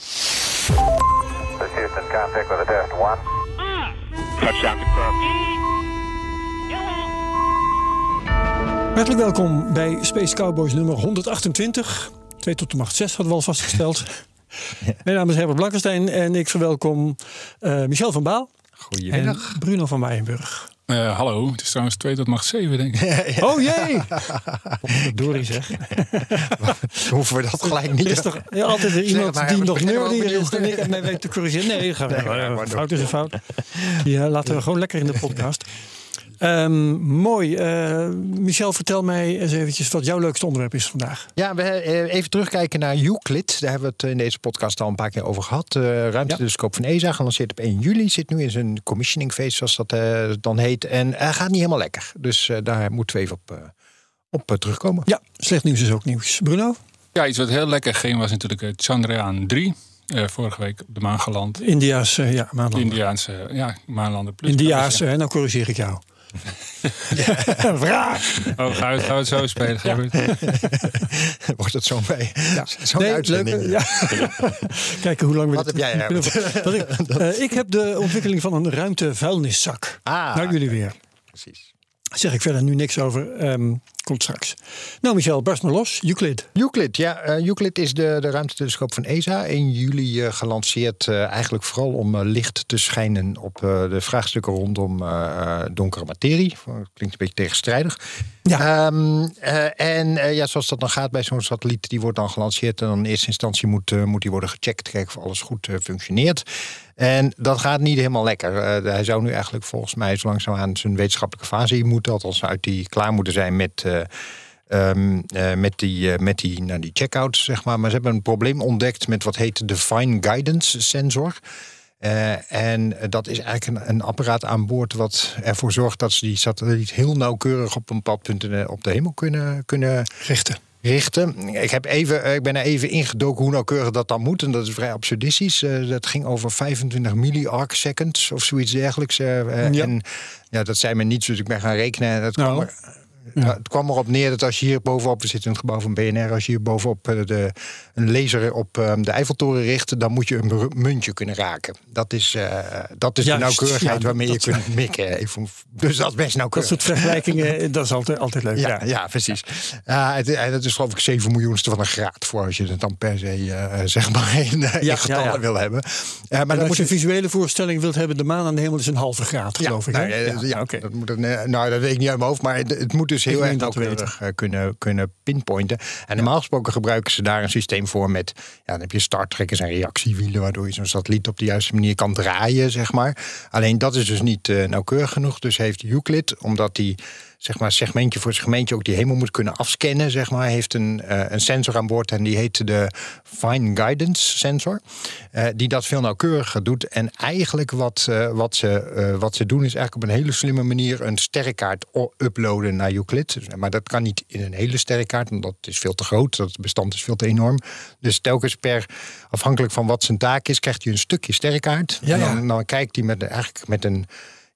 This Houston, contact with a test one. Touchdown confirmed. Hartelijk welkom bij Space Cowboys nummer 128. 2 tot de macht 6 hadden we al vastgesteld. Mijn naam is Herbert Blankenstein en ik verwelkom eh, Michel van Baal Goedemiddag. en Bruno van Weyenburg. Eh, hallo, het is trouwens 2 tot macht 7, denk ik. Oh jee! Dorie zeg. Hoeven we dat gelijk Er niet is toch ja, altijd iemand maar die nog nerdiger is dan ik en mij weet te corrigeren. Nee, ga, Nee, maar- maar fout door. is een fout. Ja, laten we gewoon lekker in de podcast. Ehm, mooi. Eh, Michel, vertel mij eens eventjes wat jouw leukste onderwerp is vandaag. Ja, we eh, even terugkijken naar Euclid. Daar hebben we het in deze podcast al een paar keer over gehad. Uh, ruimtetelescoop van ESA, gelanceerd op 1 juli. Zit nu in zijn commissioning phase, zoals dat eh, dan heet. En hij gaat niet helemaal lekker. Dus eh, daar moeten we even op, eh, op eh, terugkomen. Ja, slecht nieuws is ook nieuws. Bruno? Ja, iets wat heel lekker ging was natuurlijk eh, Chandrayaan 3. Eh, vorige week op de maan geland. India's, eh, ja, maanlander. Indiaanse ja, maanlander plus. India's, eh, nou corrigeer ik jou. Vraag! Oh, we het zo spelen, Gerbert? Wordt het zo'n bij? Ja. Zo'n Nee, uitzending. leuk, ja. Kijken hoe lang we Wat dit heb jij, ik, eh, ik heb de ontwikkeling van een ruimtevuilniszak. Ah, nou, jullie weer. precies. Zeg ik verder nu niks over. ehm, komt straks. Nou, Michel, barst maar los. Euclid. Euclid, ja. eh, Euclid is de, de ruimtetelescoop van ESA. In juli eh, gelanceerd eh, eigenlijk vooral om licht te schijnen op de vraagstukken rondom donkere materie. Klinkt een beetje tegenstrijdig. Ja. Ehm, eh, en ja, zoals dat dan gaat bij zo'n satelliet, die wordt dan gelanceerd. En dan in eerste instantie moet, moet die worden gecheckt, kijken of alles goed functioneert. En dat gaat niet helemaal lekker. Eh, hij zou nu eigenlijk volgens mij zo langzaamaan zijn wetenschappelijke fase in moeten. Althans, uit die klaar moeten zijn met. eh, ehm, eh, met die, met die, nou, die check-out, zeg maar. Maar ze hebben een probleem ontdekt met wat heet de Fine Guidance Sensor. En dat is eigenlijk een, een apparaat aan boord wat ervoor zorgt dat ze die satelliet heel nauwkeurig op een bepaald punt in de- op de hemel kunnen, kunnen Richten. Richten. Ik, heb even, eh, ik ben er even ingedoken hoe nauwkeurig dat dan moet. En dat is vrij absurdistisch. Eh, dat ging over 25 milliarc seconds of zoiets dergelijks. eh, Ja. En ja, dat zei me niet, dus ik ben gaan rekenen. En Dat Nou, kwam er, ja, het kwam erop neer dat als je hier bovenop, we zitten in het gebouw van BNR, als je hier bovenop eh, de, een laser op eh, de Eiffeltoren richt, dan moet je een muntje kunnen raken. Dat is, eh, dat is Juist, de nauwkeurigheid ja, waarmee je dat- kunt mikken. Even- Dus dat is best Dat nauwkeurig. soort vergelijkingen, dat is altijd, altijd leuk. Ja, ja. precies. Het, dat is geloof ik 7 miljoenste van een graad voor als je het dan per se zeg maar in, getallen wil hebben. Maar dan als moet je een visuele voorstelling wilt hebben, de maan aan de hemel is een halve graad, geloof ik. nou, ja, dat moet nou, dat weet ik niet uit mijn hoofd, maar het, het moet dus heel meen erg nauwkeurig eh, kunnen, kunnen pinpointen. En normaal gesproken gebruiken ze daar een systeem voor met, ja, dan heb je starttrekkers en reactiewielen, waardoor je zo'n satelliet op de juiste manier kan draaien, zeg maar. Alleen dat is dus niet eh, nauwkeurig genoeg. Dus heeft Euclid, omdat die zeg maar segmentje voor segmentje ook die hemel moet kunnen afscannen, zeg maar, heeft een, eh, een sensor aan boord en die heet de Fine Guidance Sensor, eh, die dat veel nauwkeuriger doet. En eigenlijk wat, eh, wat, ze, wat ze doen is eigenlijk op een hele slimme manier een sterrenkaart uploaden naar Euclid. Dus, Maar dat kan niet in een hele sterrenkaart, want dat is veel te groot, dat bestand is veel te enorm. Dus telkens per, afhankelijk van wat zijn taak is, krijgt hij een stukje sterrenkaart. Ja, en dan, dan kijkt hij met, eigenlijk met een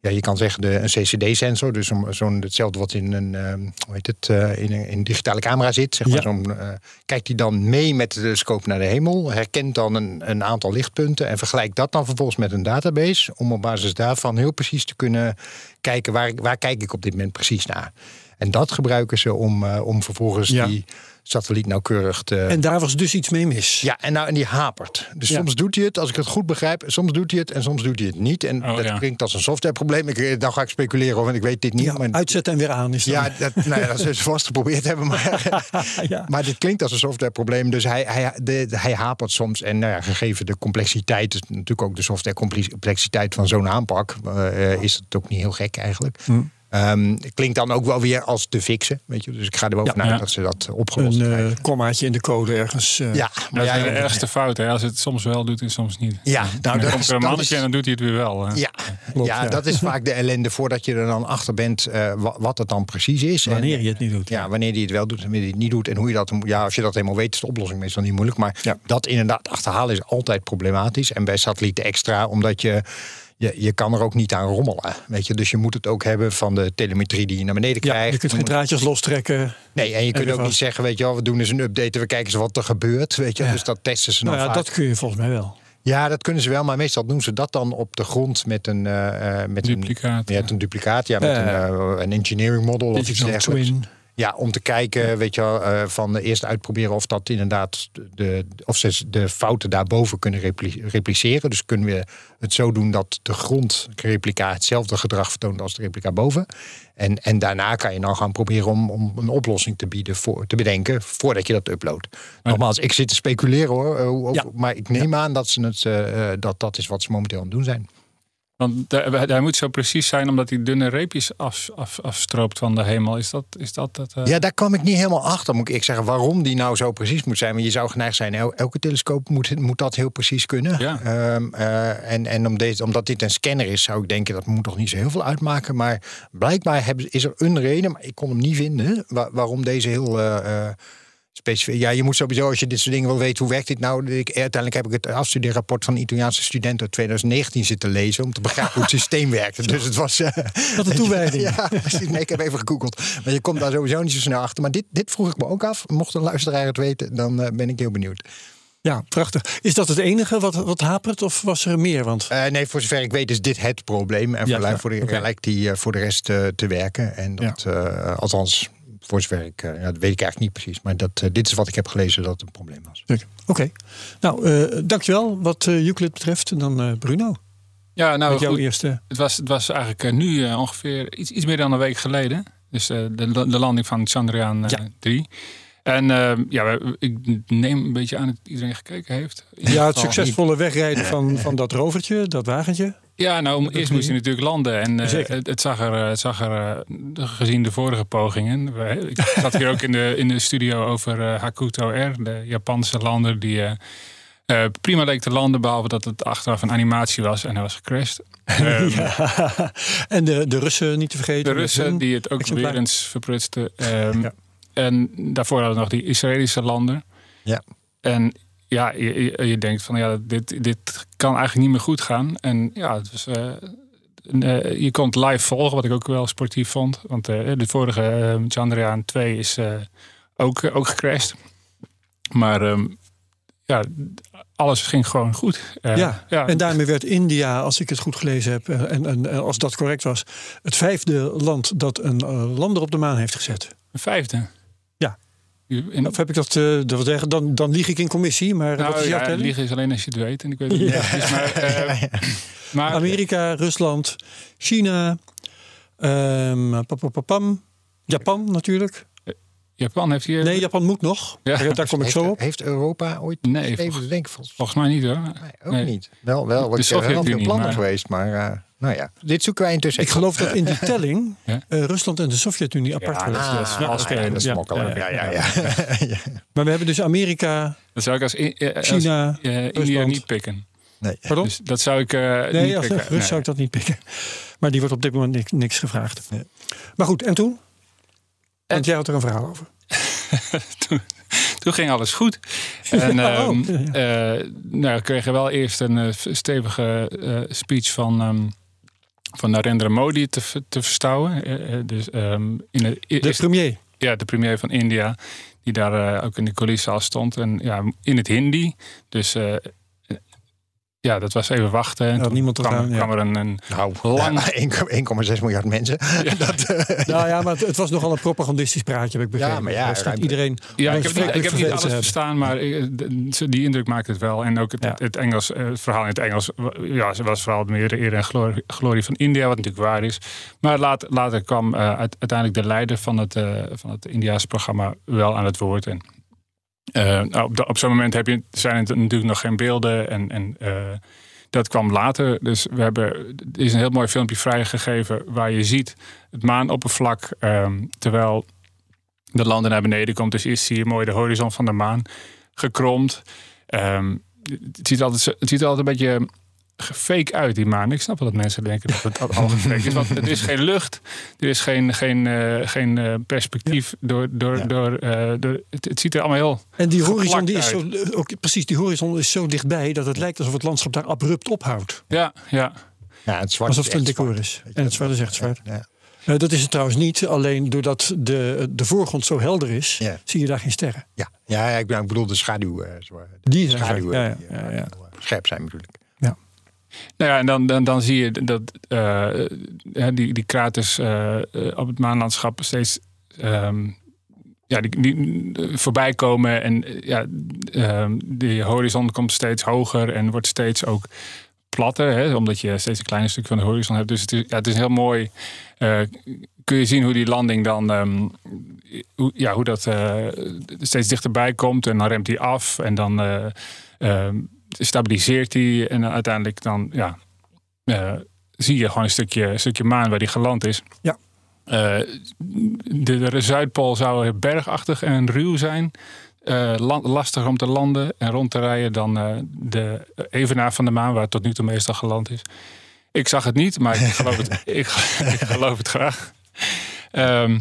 ja, je kan zeggen de, een CCD-sensor, dus zo'n zo'n hetzelfde wat in een, ehm, hoe heet het, eh, in, een, in een digitale camera zit. Zeg maar, Ja. zo'n, eh, kijkt hij dan mee met de telescoop naar de hemel, herkent dan een, een aantal lichtpunten en vergelijkt dat dan vervolgens met een database, om op basis daarvan heel precies te kunnen kijken waar, waar kijk ik op dit moment precies naar. En dat gebruiken ze om, eh, om vervolgens Ja. die satelliet nauwkeurig te, En daar was dus iets mee mis. ja, en, nou, en die hapert. Dus Ja. soms doet hij het, als ik het goed begrijp, soms doet hij het en soms doet hij het niet. En Oh, dat ja. klinkt als een softwareprobleem. Ik, dan ga ik speculeren, want ik weet dit niet. Ja, maar, uitzetten en weer aan is dat. ja, dat, nou ja, dat ze vast geprobeerd hebben. Maar, Ja. maar dit klinkt als een softwareprobleem. Dus hij, hij, de, hij hapert soms. En nou ja, gegeven de complexiteit, dus natuurlijk ook de softwarecomplexiteit van zo'n aanpak, eh, is het ook niet heel gek eigenlijk. Hm. Ehm, klinkt dan ook wel weer als te fixen. Weet je? Dus ik ga er wel Ja. vanuit Ja. dat ze dat opgelost Een krijgen. eh kommaatje in de code ergens. eh, ja, Dat maar is ja, de ergste fout, hè? Als het soms wel doet en soms niet. ja, Nou, dan dat komt is, er een dat mannetje is- en dan doet hij het weer wel. hè. Ja, Klopt, ja, ja. dat is vaak de ellende voordat je er dan achter bent eh, wa- wat het dan precies is. En- Wanneer je het niet doet. Ja, wanneer die het wel doet en wanneer die het niet doet. En hoe je dat, ja, als je dat helemaal weet, is de oplossing meestal niet moeilijk. Maar Ja. dat inderdaad achterhalen is altijd problematisch. En bij satellieten extra, omdat je, je, je kan er ook niet aan rommelen. Weet je? Dus je moet het ook hebben van de telemetrie die je naar beneden Ja, krijgt. je kunt geen draadjes lostrekken. Nee, en je kunt ook niet zeggen, weet je wel, we doen eens een update en we kijken eens wat er gebeurt. Weet je? Ja. Dus dat testen ze dan Nou ja, vaak. dat kun je volgens mij wel. Ja, dat kunnen ze wel, maar meestal doen ze dat dan op de grond met een, eh, eh, met Duplicaat, Een, ja, een duplicaat, ja, met een, eh, een engineering model of iets dergelijks. twin. Ja, om te kijken, weet je wel, eh, van eerst uitproberen of dat inderdaad de, of ze de fouten daarboven kunnen repli- repliceren. Dus kunnen we het zo doen dat de grondreplica hetzelfde gedrag vertoont als de replica boven. En, en daarna kan je dan gaan proberen om, om een oplossing te bieden, voor, te bedenken, voordat je dat uploadt. Nogmaals, ik zit te speculeren hoor, eh, Ja. maar ik neem aan dat, ze het, eh, dat dat is wat ze momenteel aan het doen zijn. Want hij hij moet zo precies zijn omdat hij dunne reepjes af, af, afstroopt van de hemel. Is dat is dat? dat eh, Ja, daar kwam ik niet helemaal achter, moet ik zeggen, waarom die nou zo precies moet zijn. Maar je zou geneigd zijn, el- elke telescoop moet, moet dat heel precies kunnen. Ja. Ehm, eh, en en om deze, omdat dit een scanner is, zou ik denken dat moet toch niet zo heel veel uitmaken. Maar blijkbaar hebben, is er een reden, maar ik kon hem niet vinden, wa- waarom deze heel eh, specifiek. Ja, je moet sowieso, als je dit soort dingen wil weten, hoe werkt dit nou? Ik, uiteindelijk heb ik het afstudeerrapport van een Italiaanse student uit 2019 zitten lezen om te begrijpen hoe het systeem werkte. Dus het was. eh, Wat een toewijding. ja, precies. Nee, ik heb even gegoogeld. Maar je komt daar sowieso niet zo snel achter. Maar dit, dit vroeg ik me ook af. Mocht een luisteraar het weten, dan eh, ben ik heel benieuwd. Ja, prachtig. Is dat het enige wat, wat hapert of was er meer? Want Eh, nee, voor zover ik weet is dit het probleem. En Ja, voor, ja, voor de, lijkt die eh, voor de rest eh, te werken. En dat, eh, althans, voor zover ik, eh, ja, dat weet ik eigenlijk niet precies. Maar dat, eh, dit is wat ik heb gelezen dat het een probleem was. Oké. Nou, eh, dankjewel wat eh Euclid betreft. En dan eh, Bruno, ja, nou met jouw goed. eerste... Het was, het was eigenlijk eh, nu eh, ongeveer iets, iets meer dan een week geleden. Dus eh, de, de landing van Chandrayaan eh, Ja. 3. En eh, ja, ik neem een beetje aan dat iedereen gekeken heeft. Ja, het succesvolle wegrijden van, van dat rovertje, dat wagentje. Ja, nou, eerst moest hij natuurlijk landen. En eh, het, het zag er, eh, het zag er eh, gezien de vorige pogingen. Ik zat hier ook in de, in de studio over Hakuto R, de Japanse lander die prima leek te landen, behalve dat het achteraf een animatie was en hij was gecrashed. Ehm, Ja. En de, de Russen niet te vergeten. De Russen die het ook exemplaar. weer eens verprutsten. Ehm, Ja. En daarvoor hadden we nog die Israëlische lander. Ja. En ja, je, je, je denkt van ja, dit, dit kan eigenlijk niet meer goed gaan. En ja, het was, eh, eh, je kon het live volgen, wat ik ook wel sportief vond. Want eh, de vorige uh, Chandrayaan 2 is ook, ook gecrashed. Maar ehm, ja, alles ging gewoon goed. Ja, ja. en daarmee werd India, als ik het goed gelezen heb, en, en, en als dat correct was, het vijfde land dat een lander op de maan heeft gezet. een vijfde. In, Of heb ik dat, eh, dat zeggen, dan, dan lieg ik in commissie, maar wat nou, is jouw ja, telling? liegen is alleen als je het weet. En ik weet het niet. Maar, eh, maar Amerika, Rusland, China, ehm, papapapam, Japan natuurlijk. Japan heeft hier... Nee, Japan moet nog. Ja. Daar, daar kom ik heeft, zo op. heeft Europa ooit Nee, even denken? Volgens Volgens mij niet hoor. mij ook Nee. niet. Wel, wel. De ben wel veel plannen maar- geweest, maar eh, nou ja. Dit zoeken wij intussen. Ik geloof dat in die telling Ja. eh, Rusland en de Sovjet-Unie apart Ja, worden. dat is Ah, ja, spelen. dat is Ja, smokkelen. ja, Ja, ja, ja. Maar we hebben dus Amerika, Dat zou ik als, in- eh, als China, eh, India Rusland. niet pikken. Nee. Pardon? Dus dat zou ik eh, Nee, niet als pikken. Rus zou ik dat niet pikken. Maar die wordt op dit moment niks, niks gevraagd. Maar goed, en toen? Want jij had er een verhaal over. toen, toen ging alles goed. En Ja, oh, ehm, ja, eh, nou, we kregen wel eerst een stevige speech van, ehm, van Narendra Modi te, te verstouwen. Eh, eh, dus, ehm, in de, De premier. ja, de premier van India, die daar eh, ook in de coulissezaal stond. En ja, in het Hindi. Dus ja, dat was even wachten. En Had toen niemand kwam, ja. er een, een Nou, Lang. ja, 1,6 miljard mensen. Dat, eh, Nou ja, maar het, het was nogal een propagandistisch praatje, heb ik begrepen. Ja, maar ja, ruim- iedereen Ja, ik heb, niet, verschrikkelijk ik heb niet vervelend alles verstaan, maar ik- de- die indruk maakt het wel. En ook het, Ja. het, Engels, eh, het verhaal in het Engels ja, was vooral meer de eer en glorie, glorie van India, wat natuurlijk waar is. Maar laat, later kwam eh, uit- uiteindelijk de leider van het, eh, van het Indiaanse programma wel aan het woord. En, eh, op, op zo'n moment heb je, zijn er natuurlijk nog geen beelden. En, en eh, Dat kwam later. Dus we hebben, er is een heel mooi filmpje vrijgegeven waar je ziet het maanoppervlak. ehm, terwijl de landen naar beneden komt. Dus eerst zie je mooi de horizon van de maan gekromd. Ehm, het, ziet altijd, het ziet altijd een beetje fake uit, die maan. Ik snap wel dat mensen denken dat het allemaal fake is. Want er is geen lucht. Er is geen, geen, eh, geen eh, perspectief. Door, door, Ja. door, eh, door, het, het ziet er allemaal heel... En die horizon die is zo, ook, precies, die horizon is zo dichtbij dat het lijkt alsof het landschap daar abrupt ophoudt. Ja, ja. Ja, het zwart Alsof het een decor zwart. is. En het zwart is echt zwart. Ja, dat is het trouwens niet. Alleen doordat de, de voorgrond zo helder is, Ja. zie je daar geen sterren. ja. ja, ik bedoel- ik bedoel de schaduw. eh, Die zijn schaduwen zwart. Ja, die, ja, ja, ja. heel, eh, scherp zijn natuurlijk. Nou ja, en dan, dan, dan zie je dat eh, die, die kraters eh, eh, op het maanlandschap steeds ehm, ja, die, die, voorbij komen. En ja, ehm, de horizon komt steeds hoger en wordt steeds ook platter. Hè, omdat je steeds een kleiner stuk van de horizon hebt. Dus het is, ja, het is heel mooi. kun je zien hoe die landing dan... ehm, ja, hoe dat steeds dichterbij komt. En dan remt hij af. En dan... stabiliseert hij en dan uiteindelijk dan ja, eh, zie je gewoon een stukje, een stukje maan waar die geland is. Ja. Eh, de, de Zuidpool zou bergachtig en ruw zijn. Eh, la- lastig om te landen en rond te rijden dan de evenaar van de maan, waar het tot nu toe meestal geland is. Ik zag het niet, maar ik geloof het, ik, ik geloof het graag. Ehm,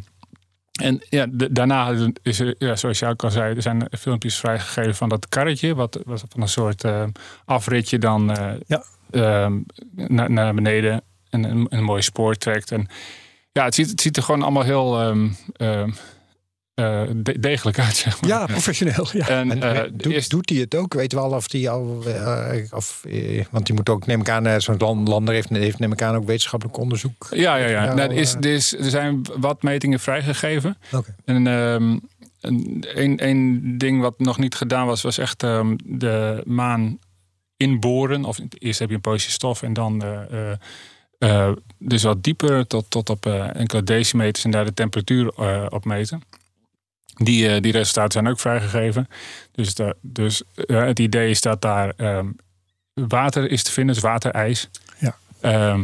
en ja, daarna is er, ja, zoals je ook al zei, er zijn filmpjes vrijgegeven van dat karretje, wat was van een soort eh, afritje dan eh, Ja. ehm, naar, naar beneden en een, een mooi spoor trekt. En ja, het ziet, het ziet er gewoon allemaal heel ehm, de- degelijk uit, zeg maar. Ja, professioneel. Ja. En, En eh, eh, doet, doet hij het ook? Weten we al of hij al. of, want die moet ook, neem ik aan, zo'n land- lander heeft, heeft, neem ik aan, ook wetenschappelijk onderzoek. Ja, ja, ja. Nou, er, is, is, er zijn wat metingen vrijgegeven. Oké. En ehm, een, een, ding wat nog niet gedaan was, was echt ehm, de maan inboren. Of eerst heb je een poosje stof en dan dus wat dieper tot, tot op enkele decimeters en daar de temperatuur eh, op meten. Die, eh, die resultaten zijn ook vrijgegeven. Dus, de, dus eh, het idee is dat daar ehm, water is te vinden, dus waterijs. Ja. Ehm,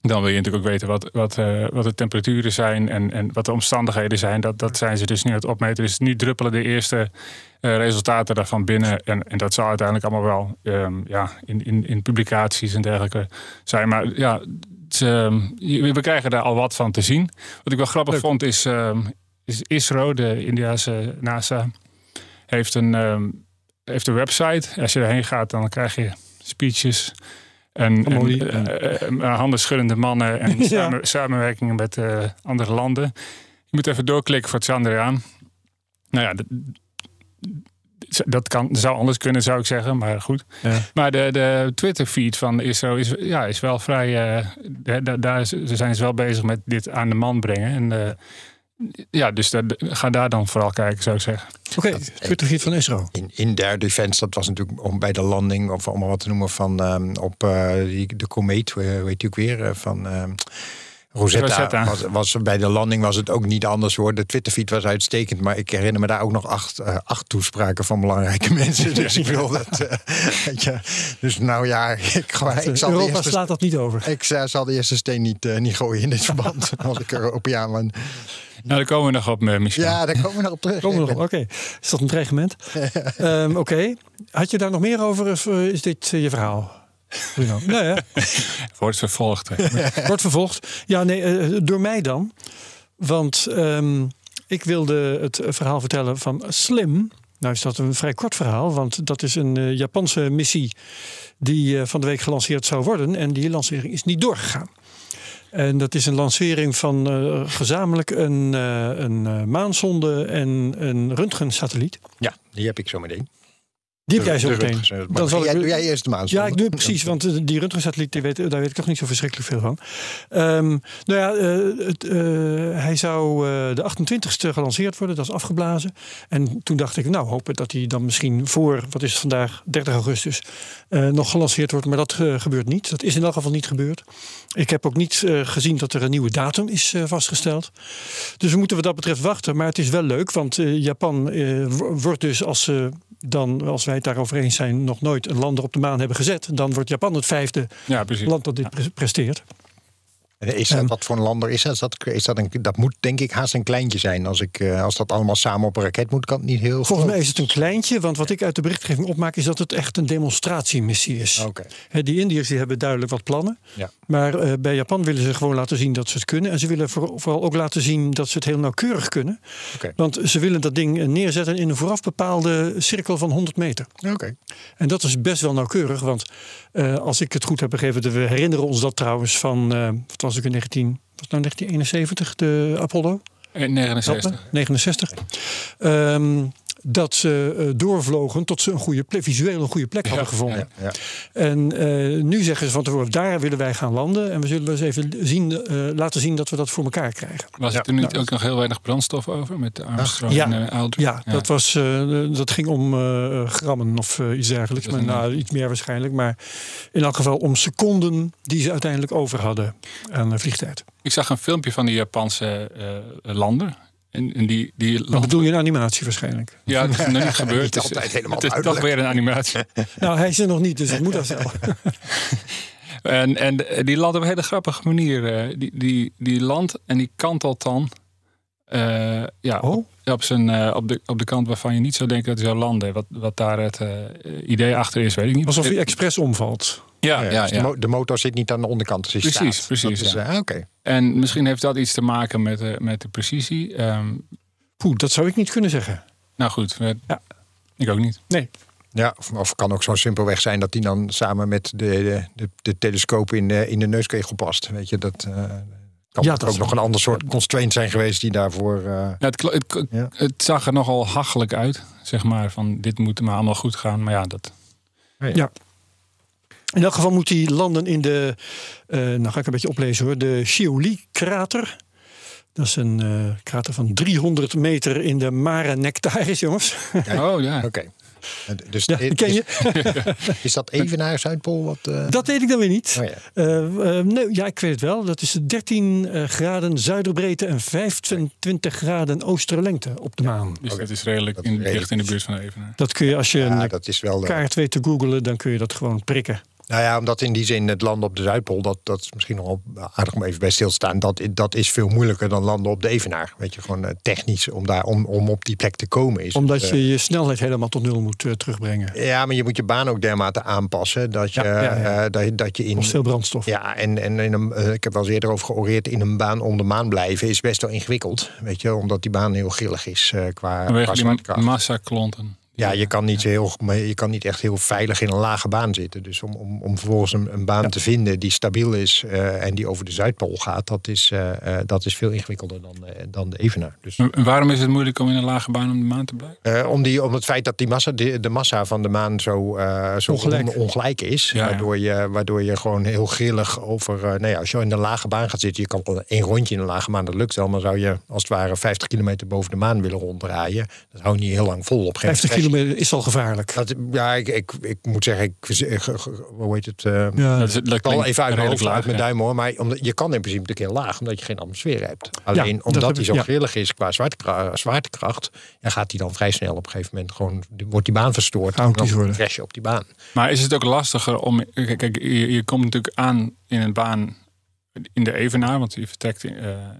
dan wil je natuurlijk ook weten wat, wat, eh, wat de temperaturen zijn en, en wat de omstandigheden zijn. Dat, dat zijn ze dus nu aan het opmeten. Dus nu druppelen de eerste resultaten daarvan binnen. En, en dat zal uiteindelijk allemaal wel ehm, ja, in, in, in publicaties en dergelijke zijn. Maar ja, het, we krijgen daar al wat van te zien. Wat ik wel grappig Leuk. vond is, is ISRO, de Indiase NASA, heeft een, ehm, heeft een website. Als je erheen gaat, dan krijg je speeches. En, en, eh, eh, eh, handen schuddende mannen en Ja. samen- samenwerkingen met andere landen. Je moet even doorklikken voor Chandrayaan. Nou ja, dat, dat kan, zou anders kunnen, zou ik zeggen, maar goed. Ja. Maar de, de Twitter-feed van ISRO is, ja, is wel vrij. eh, daar, daar- zijn ze wel bezig met dit aan de man brengen. En ja, dus daar- ga daar dan vooral kijken, zou ik zeggen. Oké, Twitterfeed van Esro. In, in der defense, dat was natuurlijk om bij de landing, of om maar wat te noemen, van ehm, op eh, die, de komeet, heet die ook weer, eh, van ehm, Rosetta. Rosetta. Was, was, bij de landing was het ook niet anders hoor. De Twitterfeed was uitstekend, maar ik herinner me daar ook nog acht, eh, acht toespraken van belangrijke mensen. Dus ik wil dat. eh, weet je, dus nou ja, ik, ik zal de Europa eerste slaat dat niet over. ik eh, zal de eerste steen niet, niet gooien in dit verband. als ik Europeaan ben. Nou, daar komen we nog op, Michel. Ja, daar komen we nog op terug. Komen we Ik nog? ben- Oké. Is dat een dreigement? Ehm, Oké. Had je daar nog meer over of is dit je verhaal? Bruno? Nee, hè? Wordt vervolgd. Wordt vervolgd. Ja, nee, eh, door mij dan. Want ehm, ik wilde het verhaal vertellen van Slim. Nou is dat een vrij kort verhaal, want dat is een eh, Japanse missie die eh, van de week gelanceerd zou worden. En die lancering is niet doorgegaan. En dat is een lancering van gezamenlijk een, een maansonde en een röntgensatelliet. Ja, die heb ik zo meteen. Die heb jij zo meteen. Dan zal jij, ik- doe jij eerst de maan. Ja, ik doe het precies, want eh, die röntgensatelliet, die weet, daar weet ik toch niet zo verschrikkelijk veel van. Ehm, nou ja, eh, het, eh, hij zou eh, de 28ste gelanceerd worden, dat is afgeblazen. En toen dacht ik, nou, hopen dat hij dan misschien voor, wat is het vandaag, 30 augustus, eh, nog gelanceerd wordt. Maar dat gebeurt niet. Dat is in elk geval niet gebeurd. Ik heb ook niet eh, gezien dat er een nieuwe datum is eh, vastgesteld. Dus we moeten wat dat betreft wachten. Maar het is wel leuk, want Japan eh, wo- wordt dus als, ze dan, als wij het daarover eens zijn, nog nooit een lander op de maan hebben gezet, dan wordt Japan het vijfde Ja, land dat dit pre- presteert. En Is dat, wat voor een lander is dat? Is dat, is dat, een, dat moet denk ik haast een kleintje zijn. Als, ik, eh, als dat allemaal samen op een raket moet, kan het niet heel Volgens groot. mij is het een kleintje, want wat ik uit de berichtgeving opmaak is dat het echt een demonstratiemissie is. Die Indiërs die hebben duidelijk wat plannen. Ja. Maar eh, bij Japan willen ze gewoon laten zien dat ze het kunnen. En ze willen voor- vooral ook laten zien dat ze het heel nauwkeurig kunnen. Want ze willen dat ding eh, neerzetten in een vooraf bepaalde cirkel van 100 meter. Oké. En dat is best wel nauwkeurig. Want eh, als ik het goed heb begrepen, we herinneren ons dat trouwens van, eh, wat was ik in 19, was het nou 1971, de Apollo? Eh, Help 69. me? 69. Ehm, dat ze eh, doorvlogen tot ze een goede plek, visueel een goede plek hadden gevonden. Ja. En eh, nu zeggen ze van tevoren, daar willen wij gaan landen. En we zullen eens even zien, eh, laten zien dat we dat voor elkaar krijgen. Was Ja. er nu Nou, ook nog heel weinig brandstof over met de Armstrong ja. en Aldrin? Ja, Dat, was, eh, dat ging om eh, grammen of eh, iets dergelijks. Maar, nou, iets meer waarschijnlijk. Maar in elk geval om seconden die ze uiteindelijk over hadden aan vliegtijd. Ik zag een filmpje van die Japanse eh, lander. En, en die, die Dan bedoel je een animatie waarschijnlijk. Ja, dat is nog niet gebeurd. Niet dus, altijd helemaal het is toch weer een animatie. nou, hij is er nog niet, dus het moet dat zelf. En, en die landt op een hele grappige manier. eh, Die, die, die landt en die kantelt dan eh, ja, Oh. op, op, zijn, eh, op, de, op de kant waarvan je niet zou denken dat hij zou landen. Wat, wat daar het eh, idee achter is, weet ik niet. Alsof hij expres omvalt. Ja, ja, Dus de, ja. mo- de motor zit niet aan de onderkant. Dus Precies, staat. precies, Dat is, ja. eh, Oké. En misschien heeft dat iets te maken met, de met de precisie. Ehm, Poeh, dat zou ik niet kunnen zeggen. nou goed, eh, Ja. ik ook niet. Nee. Ja, of, of kan ook zo simpelweg zijn dat hij dan samen met de, de, de, de telescoop in de, in de neuskegel past. Weet je, dat eh, kan Ja, ook dat nog een ander soort constraint zijn geweest die daarvoor. eh, Ja, het, kl- het, Ja. het zag er nogal hachelijk uit, zeg maar. Van dit moet maar allemaal goed gaan. Maar ja, dat, Ja. In elk geval moet hij landen in de, eh nou ga ik een beetje oplezen hoor, de Chioli-krater. Dat is een eh, krater van 300 meter in de Mare Nectaris, jongens. oh ja. Oké. Eh, Dus Ja, die ken je. Is, is dat even naar Zuidpool? Wat, eh, Dat weet ik dan weer niet. Oh ja. Nee, ja, ik weet het wel. Dat is 13 eh, graden zuiderbreedte en 25 graden oosterlengte op de maan. Dus Oké. dat is redelijk, Dat is in, redelijk. in de buurt van Evenaar. Dat kun je als je ja, een dat is wel. eh, kaart weet te googelen, dan kun je dat gewoon prikken. Nou ja, omdat in die zin het landen op de Zuidpool, dat, dat is misschien nog wel aardig om even bij stil te staan. Dat, dat is veel moeilijker dan landen op de Evenaar. Weet je, gewoon eh, technisch om, daar, om, om op die plek te komen. Is Omdat het, je je snelheid helemaal tot nul moet eh, terugbrengen. eh, ja, maar je moet je baan ook dermate aanpassen dat je, Ja, ja, ja. eh, dat, je- dat je in. Kost veel brandstof. Ja, en, en in een, eh, ik heb wel eens eerder over georeerd. In een baan om de maan blijven is best wel ingewikkeld. Weet je, omdat die baan heel grillig is eh, qua, Vanwege qua die zwaartekracht. massaklonten. Ja, je kan, niet heel, je kan niet echt heel veilig in een lage baan zitten. Dus om, om, om vervolgens een, een baan te vinden die stabiel is eh, en die over de Zuidpool gaat, dat is, eh, eh, dat is veel ingewikkelder dan, dan de Evenaar. Dus, En Waarom is het moeilijk om in een lage baan om de maan te blijven? om, die, om het feit dat die massa, de, de massa van de maan zo, zo Ongelijk. on- ongelijk is. Ja. Waardoor, je, waardoor je gewoon heel grillig over. nou ja, als je in een lage baan gaat zitten, je kan wel één rondje in een lage baan, dat lukt wel. Maar zou je als het ware 50 kilometer boven de maan willen ronddraaien, dat hou je niet heel lang vol op. een gegeven 50 moment kilometer is al gevaarlijk. dat, ja, ik, ik, ik moet zeggen, ik, hoe heet het? eh, Ja. Dat is, dat ik al even uit mijn hoofd, uit mijn ja. duim hoor. Maar omdat, je kan in principe een keer laag, omdat je geen atmosfeer hebt. Alleen dat omdat hij zo ja. grillig is qua zwaartekracht, zwaartekracht ja, gaat hij dan vrij snel op een gegeven moment gewoon, wordt die baan verstoord. En Chaotisch dan worden. crash je op die baan. Maar is het ook lastiger om... Kijk, kijk, je, je komt natuurlijk aan in een baan in de Evenaar. Want je vertrekt... eh,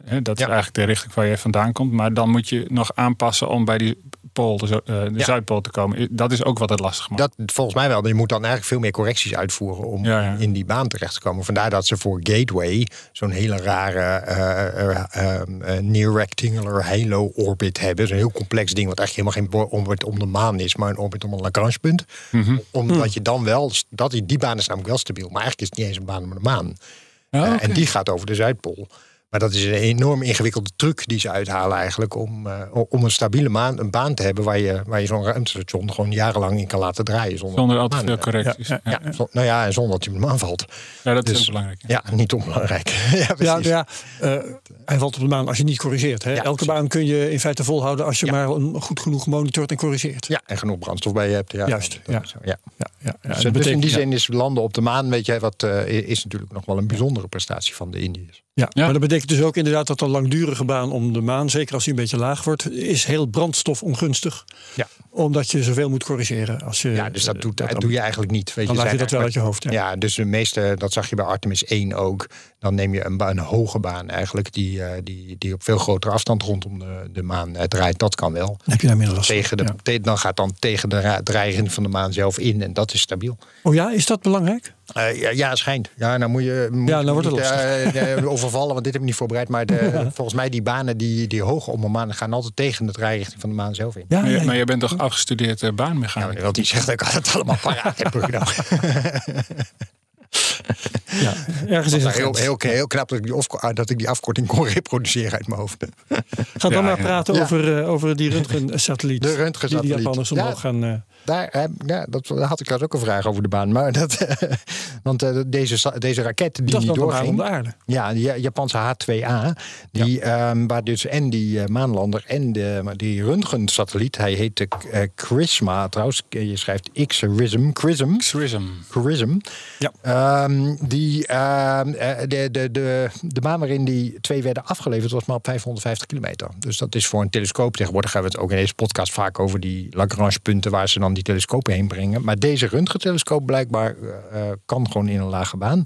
hè, dat is eigenlijk de richting waar je vandaan komt. Maar dan moet je nog aanpassen om bij die de, eh, de Ja. Zuidpool te komen. Dat is ook wat het lastig maakt. Dat volgens mij wel. Je moet dan eigenlijk veel meer correcties uitvoeren om Ja, ja. in die baan terecht te komen. Vandaar dat ze voor Gateway zo'n hele rare eh, eh, near rectangular halo orbit hebben. Zo'n heel complex ding wat eigenlijk helemaal geen orbit om de maan is, maar een orbit om een Lagrange punt. Mhm. Omdat je dan wel, dat die, baan is namelijk wel stabiel, maar eigenlijk is het niet eens een baan om de maan. Oké. En die gaat over de Zuidpool. Maar dat is een enorm ingewikkelde truc die ze uithalen eigenlijk om, eh, om een stabiele maan, een baan te hebben waar je, waar je zo'n ruimtestation gewoon jarenlang in kan laten draaien. Zonder, Zonder al te maan, veel correcties. Ja, nou ja, en zonder dat hij op de maan valt. Ja, dat is Dus- belangrijk. ja. Niet onbelangrijk. ja, Ja, eh, hij valt op de maan als je niet corrigeert. Hè? Ja, Elke baan kun je in feite volhouden als je Ja. maar een goed genoeg monitort en corrigeert. Ja, en genoeg brandstof bij je hebt. Ja, Juist, ja. ja. Ja, ja, ja, Dus, dus in betekent- die ja. zin is landen op de maan, weet je, wat eh, is natuurlijk nog wel een bijzondere prestatie van de Indiërs. Ja, Ja. maar dat betekent dus ook inderdaad dat een langdurige baan om de maan, zeker als die een beetje laag wordt, is heel brandstof ongunstig. Ja. Omdat je zoveel moet corrigeren. Als je, Ja, dus dat, doet, eh, dat doe je eigenlijk niet. Weet Dan je, laat je dat wel uit je hoofd. Ja. Ja, dus de meeste, dat zag je bij Artemis 1 ook. Dan neem je een, een hoge baan eigenlijk, die, eh, die, die op veel grotere afstand rondom de, de maan eh, draait. Dat kan wel. Dan heb je daar minder last van. Tegen de, Ja. te- dan gaat dan tegen de draairichting van de maan zelf in en dat is stabiel. Oh ja, is dat belangrijk? Eh, ja, ja, schijnt. Ja, nou moet je. Moet Ja, dan wordt het niet, eh, eh, overvallen, want dit heb ik niet voorbereid. Maar de, volgens mij die banen die, die hoog om de maan gaan altijd tegen de draairichting van de maan zelf in. Ja, Maar, ja, ja. je bent toch afgestudeerd uh, Nou, baanmechanicus? dat die zegt dat ik het allemaal paraat heb. ja. Ergens is het heel, heel, heel, heel knap dat ik, die afko- dat ik die afkorting kon reproduceren uit mijn hoofd. Ga dan Ja, maar praten Ja. over, eh, over die röntgensatelliet. De röntgensatelliet. Die de Japanners Ja. omhoog gaan... eh, Daar, eh, ja, dat, daar had ik trouwens ook een vraag over de baan. Maar dat, want eh, deze, deze raket die dat niet de doorging. de aarde. Ja, die Ja- Japanse H2A. Die, ehm, waar dus en die maanlander en de, maar die röntgensatelliet. Hij heet de eh, Chrisma trouwens. Je schrijft X-Rism. Chrism. Xrism. Chrism. Ja. Ehm, die, ehm, eh, de, de, de, de baan waarin die twee werden afgeleverd was maar op 550 kilometer. Dus dat is voor een telescoop. Tegenwoordig hebben we het ook in deze podcast vaak over die Lagrange-punten waar ze dan die telescopen heen brengen. Maar deze röntgentelescoop blijkbaar eh, eh, kan gewoon in een lage baan.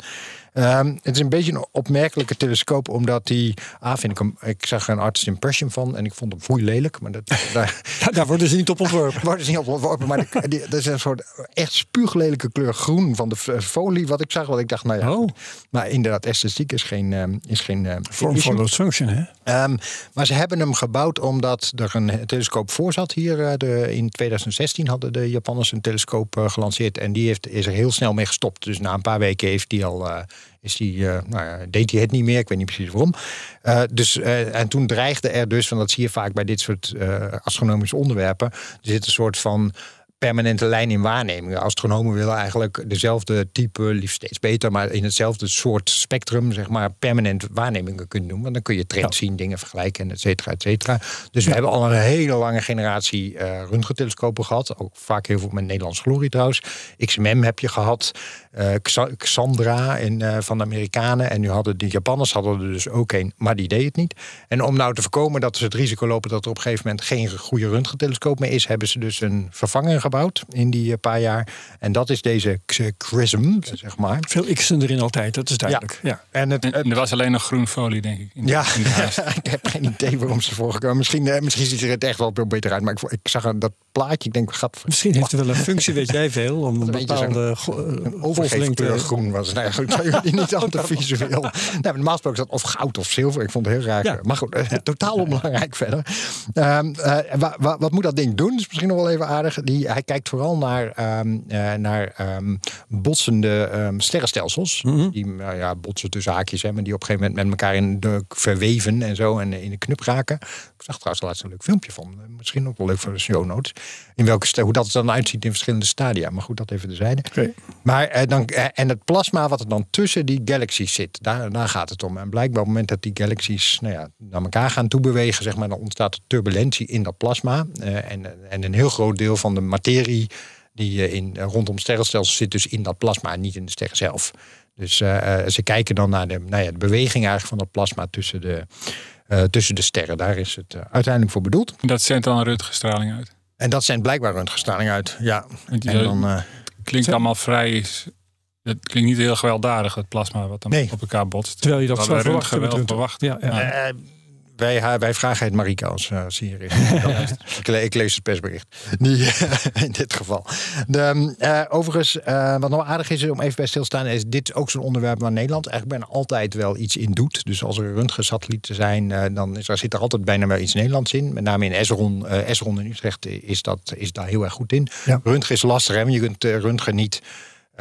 Ehm, het is een beetje een opmerkelijke telescoop, omdat die. Ah, vind ik hem. Ik zag er een artist impression van en ik vond hem foei lelijk. Maar dat, daar, worden ze niet op ontworpen. wordt dus niet op ontworpen. Maar dat is een soort echt spuuglelijke kleur groen van de f- folie. Wat ik zag, wat ik dacht, nou ja. Oh. Maar inderdaad, elastiek is geen. ehm, is geen Form follows function, hè? Ehm, maar ze hebben hem gebouwd omdat er een telescoop voor zat. Hier eh, de, in 2016 hadden de Japanners een telescoop eh, gelanceerd. En die heeft, is er heel snel mee gestopt. Dus na een paar weken heeft die al, eh, is die, eh, nou ja, deed hij het niet meer. Ik weet niet precies waarom. Eh, dus, eh, en toen dreigde er dus, want dat zie je vaak bij dit soort astronomische onderwerpen. Er zit een soort van permanente lijn in waarnemingen. Astronomen willen eigenlijk dezelfde type, liefst steeds beter, maar in hetzelfde soort spectrum, zeg maar, permanent waarnemingen kunnen doen. Want dan kun je trends zien, dingen vergelijken, en et cetera, et cetera. Dus we hebben al een hele lange generatie eh röntgentelescopen gehad. Ook vaak heel veel met Nederlands glorie trouwens. XMM heb je gehad. eh, Xa- Xandra in, eh, van de Amerikanen. En nu hadden de Japanners hadden er dus ook een, maar die deed het niet. En om nou te voorkomen dat ze het risico lopen dat er op een gegeven moment geen goede röntgentelescoop meer is, hebben ze dus een vervanger gebouwd in die eh, paar jaar. En dat is deze X- Chrism, zeg maar. Veel x'en erin altijd, dat is duidelijk. Ja. En het, En er was alleen nog groen folie, denk ik. in- ja, in ik heb geen idee waarom ze ervoor gekomen. Misschien, eh, misschien ziet er het echt wel veel beter uit. Maar ik, ik zag dat plaatje. Ik denk, gaat Misschien heeft het wel een functie, weet jij veel, om een beetje bepaalde eh, een golflengte... groen was. Nou goed, zijn jullie niet al te visueel. Nou, maar normaal gesproken is dat of goud of zilver. Ik vond het heel raar. Ja. Maar goed, eh, totaal onbelangrijk verder. Ehm, eh, wa- wa- wat moet dat ding doen? Dat is misschien nog wel even aardig. Die, hij kijkt vooral naar, ehm, eh, naar ehm, botsende ehm, sterrenstelsels. Mhm. Die nou ja, botsen tussen haakjes. Hè, maar die op een gegeven moment met elkaar in de, verweven en zo. En in de knup raken. Ik zag trouwens laatst een leuk filmpje van. Eh, Misschien ook wel leuk voor de show notes. In welke, hoe dat er dan uitziet in verschillende stadia. Maar goed, dat even terzijde. Oké. Maar eh, dan, en het plasma wat er dan tussen die galaxies zit, daar, daar gaat het om. En blijkbaar op het moment dat die galaxies nou ja, naar elkaar gaan toebewegen, zeg maar, dan ontstaat er turbulentie in dat plasma. En, en een heel groot deel van de materie die eh, in, eh, rondom sterrenstelsels zit dus in dat plasma en niet in de sterren zelf. Dus eh, ze kijken dan naar de, nou ja, de beweging eigenlijk van dat plasma tussen de, eh, tussen de sterren. Daar is het uiteindelijk voor bedoeld. Dat zendt dan een röntgenstraling uit. En dat zijn blijkbaar röntgenstraling uit. Ja. En dan, eh, klinkt allemaal vrij... Het klinkt niet heel gewelddadig, het plasma wat dan Nee. op elkaar botst. Terwijl je dat Terwijl zo wij verwacht röntgen hebt wel met röntgen. verwacht. Ja, ja. Wij, wij vragen het Marika als, hier is. ik, le- ik lees het persbericht. Die, in dit geval. De, eh, overigens, eh, wat nog aardig is om even bij stil te staan, is dit ook zo'n onderwerp waar Nederland eigenlijk bijna altijd wel iets in doet. Dus als er röntgensatellieten zijn, dan is zit er altijd bijna wel iets Nederlands in. Met name in Esron, Esron in Utrecht is, dat, is daar heel erg goed in. Ja. Röntgen is lastig, hè? je kunt eh, röntgen niet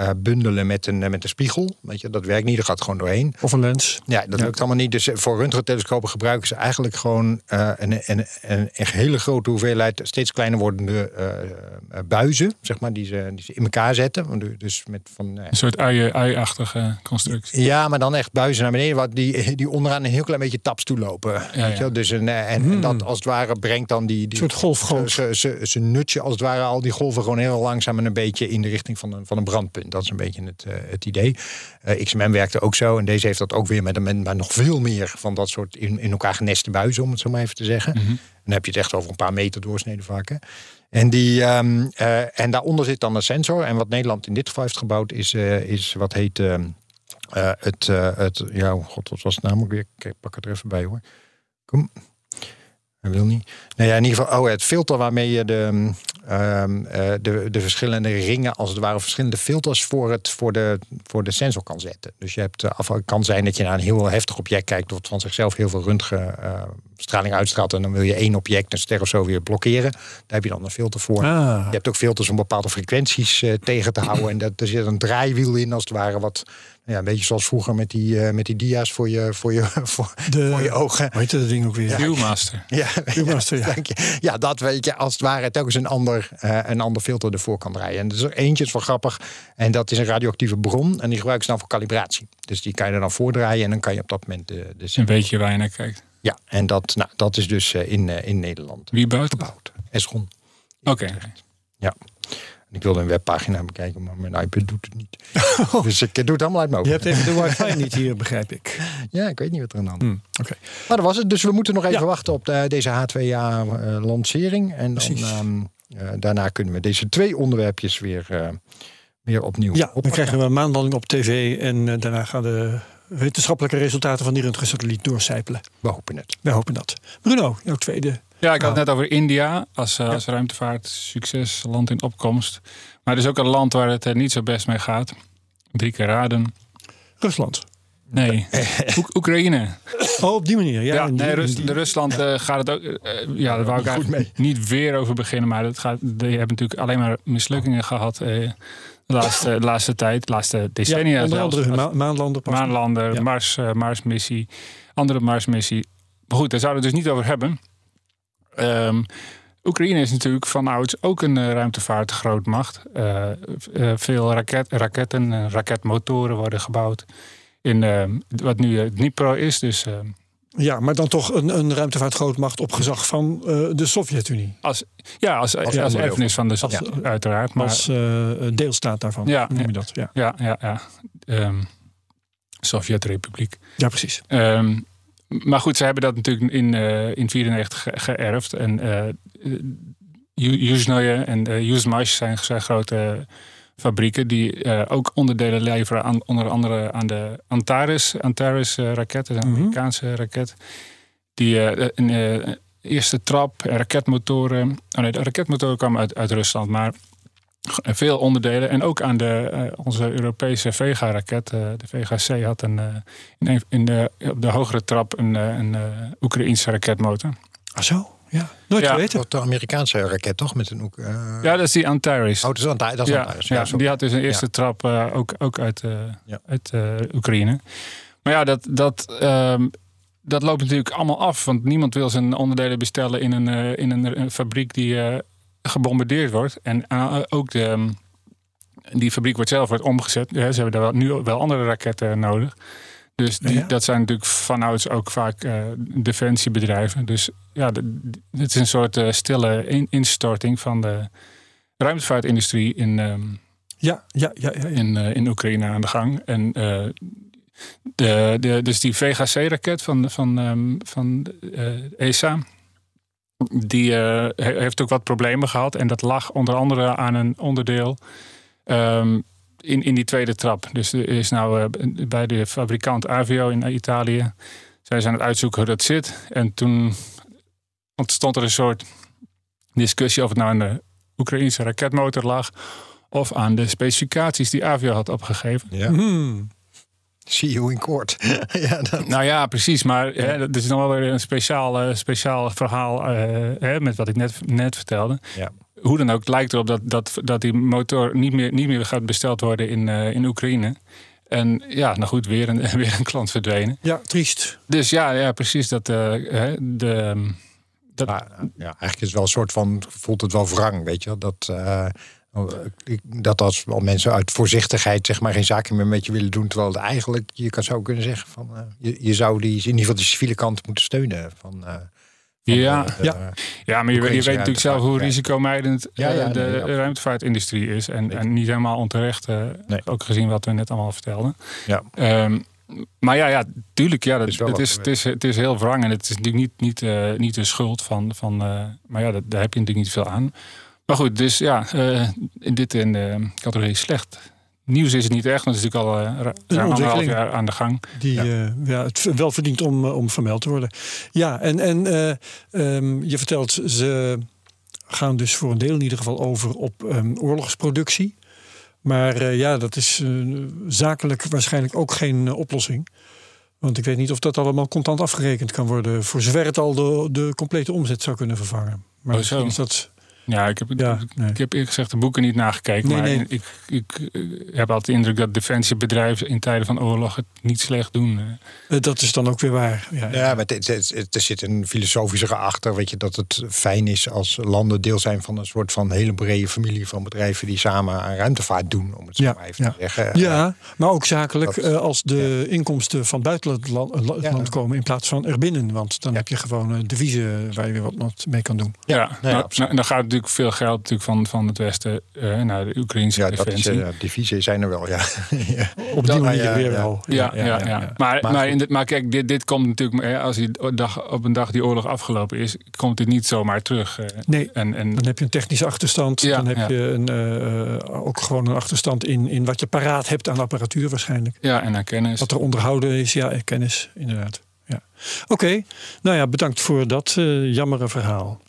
eh, bundelen met een, met een spiegel. Weet je, dat werkt niet, dat gaat gewoon doorheen. Of een lens. Ja, dat lukt allemaal niet. Dus eh, voor röntgentelescopen gebruiken ze eigenlijk gewoon eh, een, een, een, een hele grote hoeveelheid steeds kleiner wordende buizen, zeg maar, die ze, die ze in elkaar zetten. Want Dus met van, eh, Een soort ui- ui-achtige constructie. ja, maar dan echt buizen naar beneden, wat die, die onderaan een heel klein beetje taps toe lopen. weet je ja. Dus een, en, en dat als het ware brengt dan die. die Een soort golfgoot. Ze, ze, ze nutje als het ware al die golven gewoon heel langzaam en een beetje in de richting van een, van een brandpunt. Dat is een beetje het, eh, het idee. Eh, XMM werkte ook zo. En deze heeft dat ook weer met, een, met nog veel meer van dat soort in, in elkaar geneste buizen, om het zo maar even te zeggen. Mhm. Dan heb je het echt over een paar meter doorsneden vaak. Hè? En, die, ehm, eh, en daaronder zit dan een sensor. En wat Nederland in dit geval heeft gebouwd, is, is wat heet ehm, eh, het, het. Ja, oh god, wat was het namelijk weer? Ik pak het er even bij hoor. Kom. Hij wil niet. Nou ja, in ieder geval, oh, het filter waarmee je de, ehm, eh, de, de verschillende ringen, als het ware verschillende filters voor, het, voor, de, voor de sensor kan zetten. Dus je hebt, eh, af, kan zijn dat je naar een heel heftig object kijkt, wat van zichzelf heel veel röntgenstraling uitstraalt. En dan wil je één object, een ster of zo, weer blokkeren. Daar heb je dan een filter voor. Ah, Je hebt ook filters om bepaalde frequenties eh, tegen te houden. En dat, er zit een draaiwiel in, als het ware, wat ja, een beetje zoals vroeger met die, eh, met die dia's voor je, voor je, voor, de, voor je ogen. Hoe heet dat ding ook weer? Viewmaster. Ja, Viewmaster, ja. dank je. ja, dat weet je, als het ware telkens een ander, eh, een ander filter ervoor kan draaien. En er is er eentje, is wel grappig. En dat is een radioactieve bron. En die gebruiken ze dan voor calibratie. Dus die kan je er dan voordraaien en dan kan je op dat moment de, de Een beetje waar je naar kijkt. Ja, en dat, nou, dat is dus eh, in, in Nederland Wie bouwt het? gebouwd. Esron. Oké. Ja. Ik wilde een webpagina bekijken, maar mijn iPad doet het niet. dus ik eh, doe het allemaal uit mijn Je hebt even de wifi niet hier, begrijp ik. Ja, ik weet niet wat er aan de hand is. Hm, Oké. Maar dat was het. Dus we moeten nog even Ja. wachten op de, deze H2A-lancering. en dan, ehm, eh, daarna kunnen we deze twee onderwerpjes weer, eh, weer opnieuw Ja, dan krijgen we een maanlanding op tv en eh, daarna gaan de wetenschappelijke resultaten van die röntgensatelliet doorcijpelen. We hopen het. Wij hopen dat. Bruno, jouw tweede. Ja, ik had het net over India als, eh, als ruimtevaart succesland in opkomst. Maar het is ook een land waar het er niet zo best mee gaat. Drie keer raden. Rusland. Nee, Oek- Oekraïne. Oh, op die manier. Ja, Ja, in die- nee, in Rus- die- de Rusland eh, gaat het ook. eh, ja, daar wou ik eigenlijk niet weer over beginnen. Maar dat gaat, je hebt natuurlijk alleen maar mislukkingen gehad eh, de, laatste, de laatste tijd, de laatste decennia. ja, onder zelfs. andere ma maanlander. Maanlander, Ja. Mars, eh, Marsmissie, andere Marsmissie. Maar goed, daar zouden we het dus niet over hebben. Ehm, Oekraïne is natuurlijk van ouds ook een eh, ruimtevaartgrootmacht. Eh, eh, veel raket, raketten en raketmotoren worden gebouwd. In ehm, wat nu Dnipro is. Dus ehm, Ja, maar dan toch een, een ruimtevaartgrootmacht op gezag van eh, de Sovjet-Unie. als, ja, als, als, erfenis van de Sovjet, uiteraard. Maar, Als eh, deelstaat daarvan. Ja, noem je dat? Ja, ja, ja, ja. Ehm, Sovjet-Republiek. ja precies. Ehm, maar goed, ze hebben dat natuurlijk in 1994 ge- geërfd. En eh Yuzhnoye en uh, Yuzmash zijn, zijn grote fabrieken die eh, ook onderdelen leveren aan onder andere aan de Antares, Antares eh, raket, een Mhm. Amerikaanse raket. Die eh, een eerste trap en raketmotoren. Oh nee, de raketmotoren kwamen uit, uit Rusland, maar veel onderdelen. En ook aan de, onze Europese Vega-raket. de Vega-C had een, in, een- in de, op de hogere trap een, een Oekraïense raketmotor. Ah zo, ja. Nooit Ja. de Amerikaanse raket toch? Met een ook. eh Ja, dat is die Antares. Oh, dat is dan dat is ja, Antares. ja, die had dus een eerste trap eh, ook, ook uit, eh, Ja. uit eh, Oekraïne. Maar ja, dat, dat, ehm, dat loopt natuurlijk allemaal af. Want niemand wil zijn onderdelen bestellen in een, eh, in een, eh, fabriek die eh, gebombardeerd wordt. En eh, ook de, ehm, die fabriek wordt zelf wordt omgezet. Ja, ze hebben daar wel, nu wel andere raketten nodig. Dus die, Ja. dat zijn natuurlijk vanouds ook vaak eh, defensiebedrijven. Dus ja, het is een soort eh, stille in- instorting van de ruimtevaartindustrie in, ehm, Ja, ja, ja. ja, ja. in, eh, in Oekraïne aan de gang. En de, de, dus die VGC-raket van, van, ehm, van ESA, die eh, he- heeft ook wat problemen gehad. En dat lag onder andere aan een onderdeel ehm, in, in die tweede trap. Dus er is nou eh, bij de fabrikant Avio in Italië, zij zijn aan het uitzoeken hoe dat zit. En toen ontstond er een soort discussie of het nou aan de Oekraïnse raketmotor lag of aan de specificaties die Avio had opgegeven. Ja. Hmm. See you in court. ja, dat, Nou ja, precies. Maar hè, dat is nog wel weer een speciaal, speciaal verhaal eh, hè, met wat ik net, net vertelde. Ja. Hoe dan ook, het lijkt erop dat, dat, dat die motor niet meer, niet meer gaat besteld worden in, eh, in Oekraïne. En ja, nou goed, weer een, weer een klant verdwenen. ja, triest. Dus ja, ja precies. Dat, eh, hè, de, ehm, dat, Maar, ja, eigenlijk is het wel een soort van, voelt het wel wrang, weet je wel. Dat, eh, ik- dat als wel mensen uit voorzichtigheid zeg maar geen zaken meer met je willen doen. Terwijl het eigenlijk, je kan zou kunnen zeggen van, eh, je, je zou die, in ieder geval de civiele kant moeten steunen. Van, eh, Ja. de- de- Ja. Ja, maar je, weet- je weet natuurlijk zelf hoe risicomijdend Ja, eh, ja, de nee, ruimtevaartindustrie is. En, en niet helemaal onterecht, eh, Nee. ook gezien wat we net allemaal vertelden. Ja. Ehm, maar ja, ja, tuurlijk, ja, dat, is is, het, is, het is heel wrang en het is natuurlijk niet, niet, eh, niet de schuld van. van eh, maar ja, dat, daar heb je natuurlijk niet veel aan. Maar goed, dus ja, eh, in dit in de categorie slecht. Nieuws is het niet echt, want het is natuurlijk al eh, ruim anderhalf jaar aan de gang. Die Ja. ja. ja, het wel verdient om, eh, om vermeld te worden. Ja, en, en eh, ehm, je vertelt, ze gaan dus voor een deel in ieder geval over op ehm, oorlogsproductie. Maar eh, ja, dat is eh, zakelijk waarschijnlijk ook geen eh, oplossing. Want ik weet niet of dat allemaal contant afgerekend kan worden. Voor zover het al de, de complete omzet zou kunnen vervangen. Maar Oh, zo. misschien is dat. Ja, ik heb, Ja, nee. ik heb eerlijk gezegd de boeken niet nagekeken. Nee, maar nee. Ik, ik, heb altijd de indruk dat defensiebedrijven in tijden van oorlog het niet slecht doen. eh. dat is dan ook weer waar. Ja, Ja, maar het, het- het- er zit een filosofische achter. Weet je, dat het fijn is als landen deel zijn van een soort van hele brede familie van bedrijven die samen aan ruimtevaart doen, om het zo Ja, maar even ja. te zeggen. Ja, maar ook zakelijk dat- eh, als de inkomsten van buiten het land, het Ja. land komen in plaats van erbinnen. Want dan Ja. heb je gewoon eh, deviezen waar je weer wat, wat mee kan doen. Ja, nou, absoluut. nou, en dan gaat natuurlijk veel geld natuurlijk van, van het Westen eh, naar de Oekraïnse Ja, dat is, defensie. eh, zijn er wel, ja. ja. Op die manier ja, weer wel. Ja, ja, ja, Maar, Maar maar, goed. in dit, maar kijk, dit, dit komt natuurlijk, eh, als die dag, op een dag die oorlog afgelopen is, komt dit niet zomaar terug. eh. Nee, En, en, dan heb je een technische achterstand. Ja, dan heb ja. je een, ook gewoon een achterstand in, in wat je paraat hebt aan apparatuur waarschijnlijk. ja, en aan kennis. Wat er onderhouden is, ja, kennis, inderdaad. Ja. Oké, nou ja, bedankt voor dat eh jammere verhaal.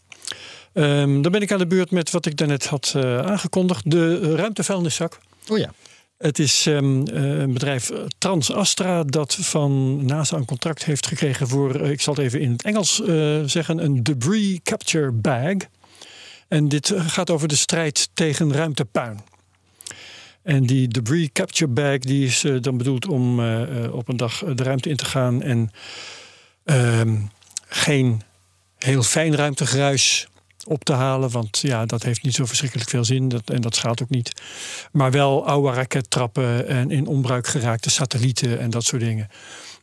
Ehm, dan ben ik aan de beurt met wat ik daarnet had eh, aangekondigd. De ruimtevuilniszak. Oh ja. Het is ehm, eh, een bedrijf eh, TransAstra dat van NASA een contract heeft gekregen voor, ik zal het even in het Engels zeggen, een debris capture bag. En dit gaat over de strijd tegen ruimtepuin. En die debris capture bag die is dan bedoeld om op een dag de ruimte in te gaan en ehm, geen heel fijn ruimtegruis op te halen. Want ja, dat heeft niet zo verschrikkelijk veel zin. Dat, en dat schaadt ook niet. Maar wel oude rakettrappen en in onbruik geraakte satellieten en dat soort dingen.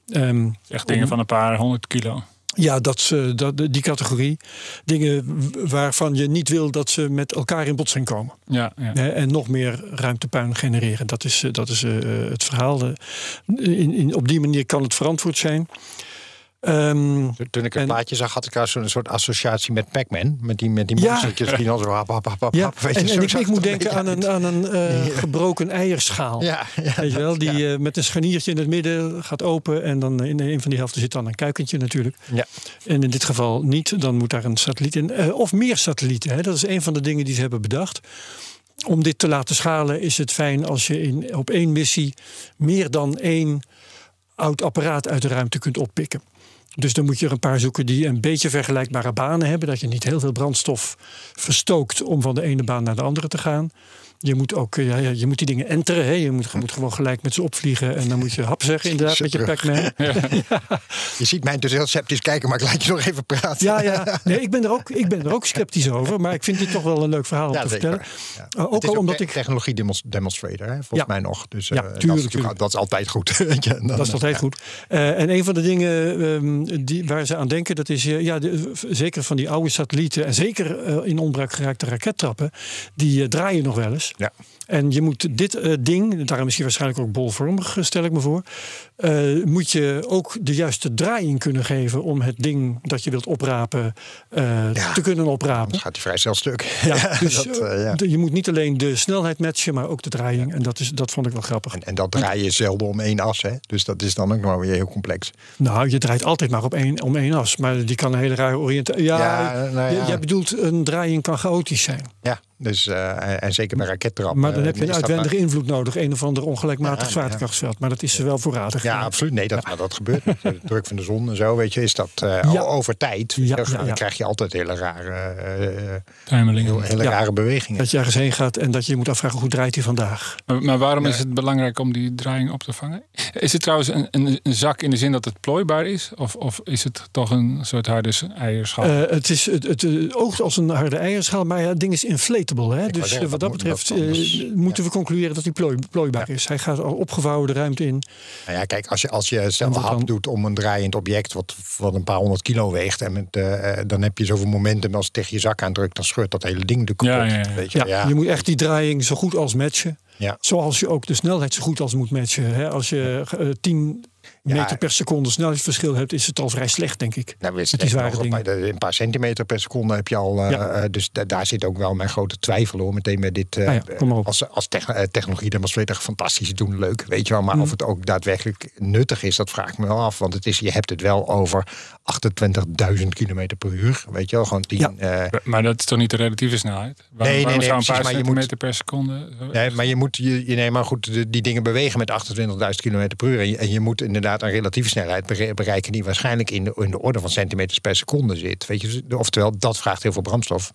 Ehm, Echt dingen van een paar honderd kilo. ja, dat, eh, dat, die categorie. Dingen waarvan je niet wil dat ze met elkaar in botsing komen. Ja, ja. En nog meer ruimtepuin genereren. Dat is, eh, dat is eh, het verhaal. In, in, op die manier kan het verantwoord zijn. Ehm, Toen ik het En- plaatje zag, had ik daar zo'n soort associatie met Pac-Man. Met die, met die Ja. monstertjes die dan zo hap, hap, hap, hap, ja, hap, weet je, en, ik, ik moet denken aan een, aan een eh, Ja. gebroken eierschaal. Ja, Weet je wel, die eh, met een scharniertje in het midden gaat open. En dan in een van die helften zit dan een kuikentje natuurlijk. Ja. En in dit geval niet, dan moet daar een satelliet in. Eh, of meer satellieten. Hè. Dat is een van de dingen die ze hebben bedacht. Om dit te laten schalen is het fijn als je in, op één missie meer dan één oud apparaat uit de ruimte kunt oppikken. Dus dan moet je er een paar zoeken die een beetje vergelijkbare banen hebben. Dat je niet heel veel brandstof verstookt om van de ene baan naar de andere te gaan. Je moet ook eh, ja, ja, je moet die dingen enteren. Hè. Je, moet, je moet gewoon gelijk met ze opvliegen. En dan moet je hap zeggen, inderdaad, met je Pac-Man. Je ziet mij dus heel sceptisch kijken, maar ik laat je nog even praten. Ja, ja. Nee, ik ben, er ook, ik ben er ook sceptisch over. Maar ik vind dit toch wel een leuk verhaal om Ja, te zeker. vertellen. Ja. Uh, ook het is al omdat ik- technologie demonstrator, hè, volgens Ja. mij nog. Dus Ja, eh, tuurlijk, dat, is tuurlijk. dat is altijd goed. dan, Dat is altijd eh, goed. Eh, en een van de dingen ehm, die, waar ze aan denken, dat is eh, ja, de, zeker van die oude satellieten en zeker eh, in onbruik geraakte rakettrappen, die eh, draaien nog wel eens. Ja. En je moet dit eh, ding, daarom is hij waarschijnlijk ook bolvormig, stel ik me voor, eh, moet je ook de juiste draaiing kunnen geven om het ding dat je wilt oprapen eh, Ja. te kunnen oprapen. Anders gaat hij vrij snel stuk. Ja, dus dat, eh, ja. je moet niet alleen de snelheid matchen, maar ook de draaiing. En dat, is, dat vond ik wel grappig. En, en dat draai je zelden om één as. Hè? Dus dat is dan ook nog weer heel complex. Nou, je draait altijd maar op één, om één as. Maar die kan een hele rare oriëntatie. Ja, nou ja. jij bedoelt een draaiing kan chaotisch zijn. Ja, dus, en, zeker bij rakettrappen. Maar dan heb je een uitwendige invloed nodig. Een of ander ongelijkmatig zwaartekrachtsveld. Maar dat is wel voorradig. Ja, absoluut. Nee, dat, maar dat gebeurt. De druk van de zon en zo, weet je, is dat eh, Ja. al over tijd. Ja, dan ja, ja. krijg je altijd hele rare, Tuimelingen. heel- hele Ja. rare bewegingen. Dat je ergens heen gaat en dat je je moet afvragen hoe draait hij vandaag. Maar, maar waarom is het belangrijk om die draaiing op te vangen? Is het trouwens een, een, een zak in de zin dat het plooibaar is? Of, of is het toch een soort harde eierschaal? Eh, het, is, het, het, oogt als een harde eierschaal, maar ja, het ding is inflatable. Hè? Dus zeggen, wat dat betreft moeten we concluderen dat hij plooi, plooibaar is. Hij gaat al opgevouwen de ruimte in. Nou ja, kijk, als je, als je zelf wat hap dan? doet om een draaiend object wat, wat een paar honderd kilo weegt, en met, eh, eh, dan heb je zoveel momentum als het tegen je zak aandrukt, dan scheurt dat hele ding de kapot. Ja, ja, ja. Weet je? Ja, Ja, je moet echt die draaiing zo goed als matchen. Ja. Zoals je ook de snelheid zo goed als moet matchen. Hè? Als je eh, 10 Ja. meter per seconde snelheidsverschil hebt, is het al vrij slecht, denk ik. Nou, zware nog, dingen. bij de- Een paar centimeter per seconde heb je al. eh, Ja. eh, dus da- daar zit ook wel mijn grote twijfel hoor. Meteen met dit. ja, op. Als, als eh, technologie demonstreert fantastisch doen, leuk. Weet je wel. Maar Mm. of het ook daadwerkelijk nuttig is, dat vraag ik me wel af. Want het is, je hebt het wel over 28.000 kilometer per uur. Weet je wel. Gewoon 10. Ja. eh, Maar dat is toch niet de relatieve snelheid? Waarom, Nee, nee, waarom nee, zou een precies, paar maar je centimeter moet- per seconde... Nee, maar je moet je, je nee, maar goed, de- die dingen bewegen met 28.000 km per uur. En je, en je moet inderdaad een relatieve snelheid bere- bereiken die waarschijnlijk in de, in de orde van centimeters per seconde zit. Weet je, dus- oftewel, dat vraagt heel veel brandstof.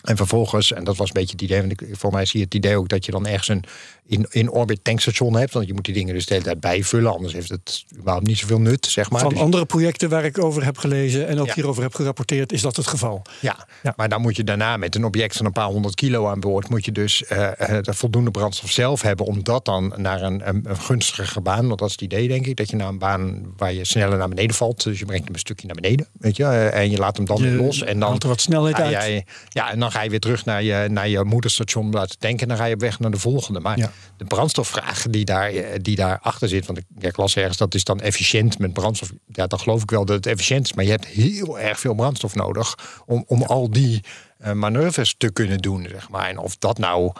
En vervolgens, en dat was een beetje het idee, want ik, voor mij zie je het idee ook dat je dan ergens een in, in orbit tankstation hebt. Want je moet die dingen dus de hele tijd bijvullen, anders heeft het überhaupt niet zoveel nut, zeg maar. Van Dus- andere projecten waar ik over heb gelezen en ook Ja. hierover heb gerapporteerd, is dat het geval. Ja, Ja. maar dan moet je daarna met een object van een paar honderd kilo aan boord, moet je dus eh, eh, de voldoende brandstof zelf hebben om dat dan naar een, een, een gunstige baan, want dat is het idee denk ik, dat je naar een baan waar je sneller naar beneden valt, dus je brengt hem een stukje naar beneden, weet je, eh, en je laat hem dan Je weer los en dan haalt er wat snelheid uit. jij- ja, en dan ga je weer terug naar je, naar je moederstation om laten tanken en dan ga je op weg naar de volgende. Maar Ja. De brandstofvraag die daar, eh, die daar achter zit, want ik, ik las ergens dat is dan efficiënt met brandstof. Ja, dan geloof ik wel dat het efficiënt is, maar je hebt heel erg veel brandstof nodig om, om al die eh, manoeuvres te kunnen doen, zeg maar. En of dat nou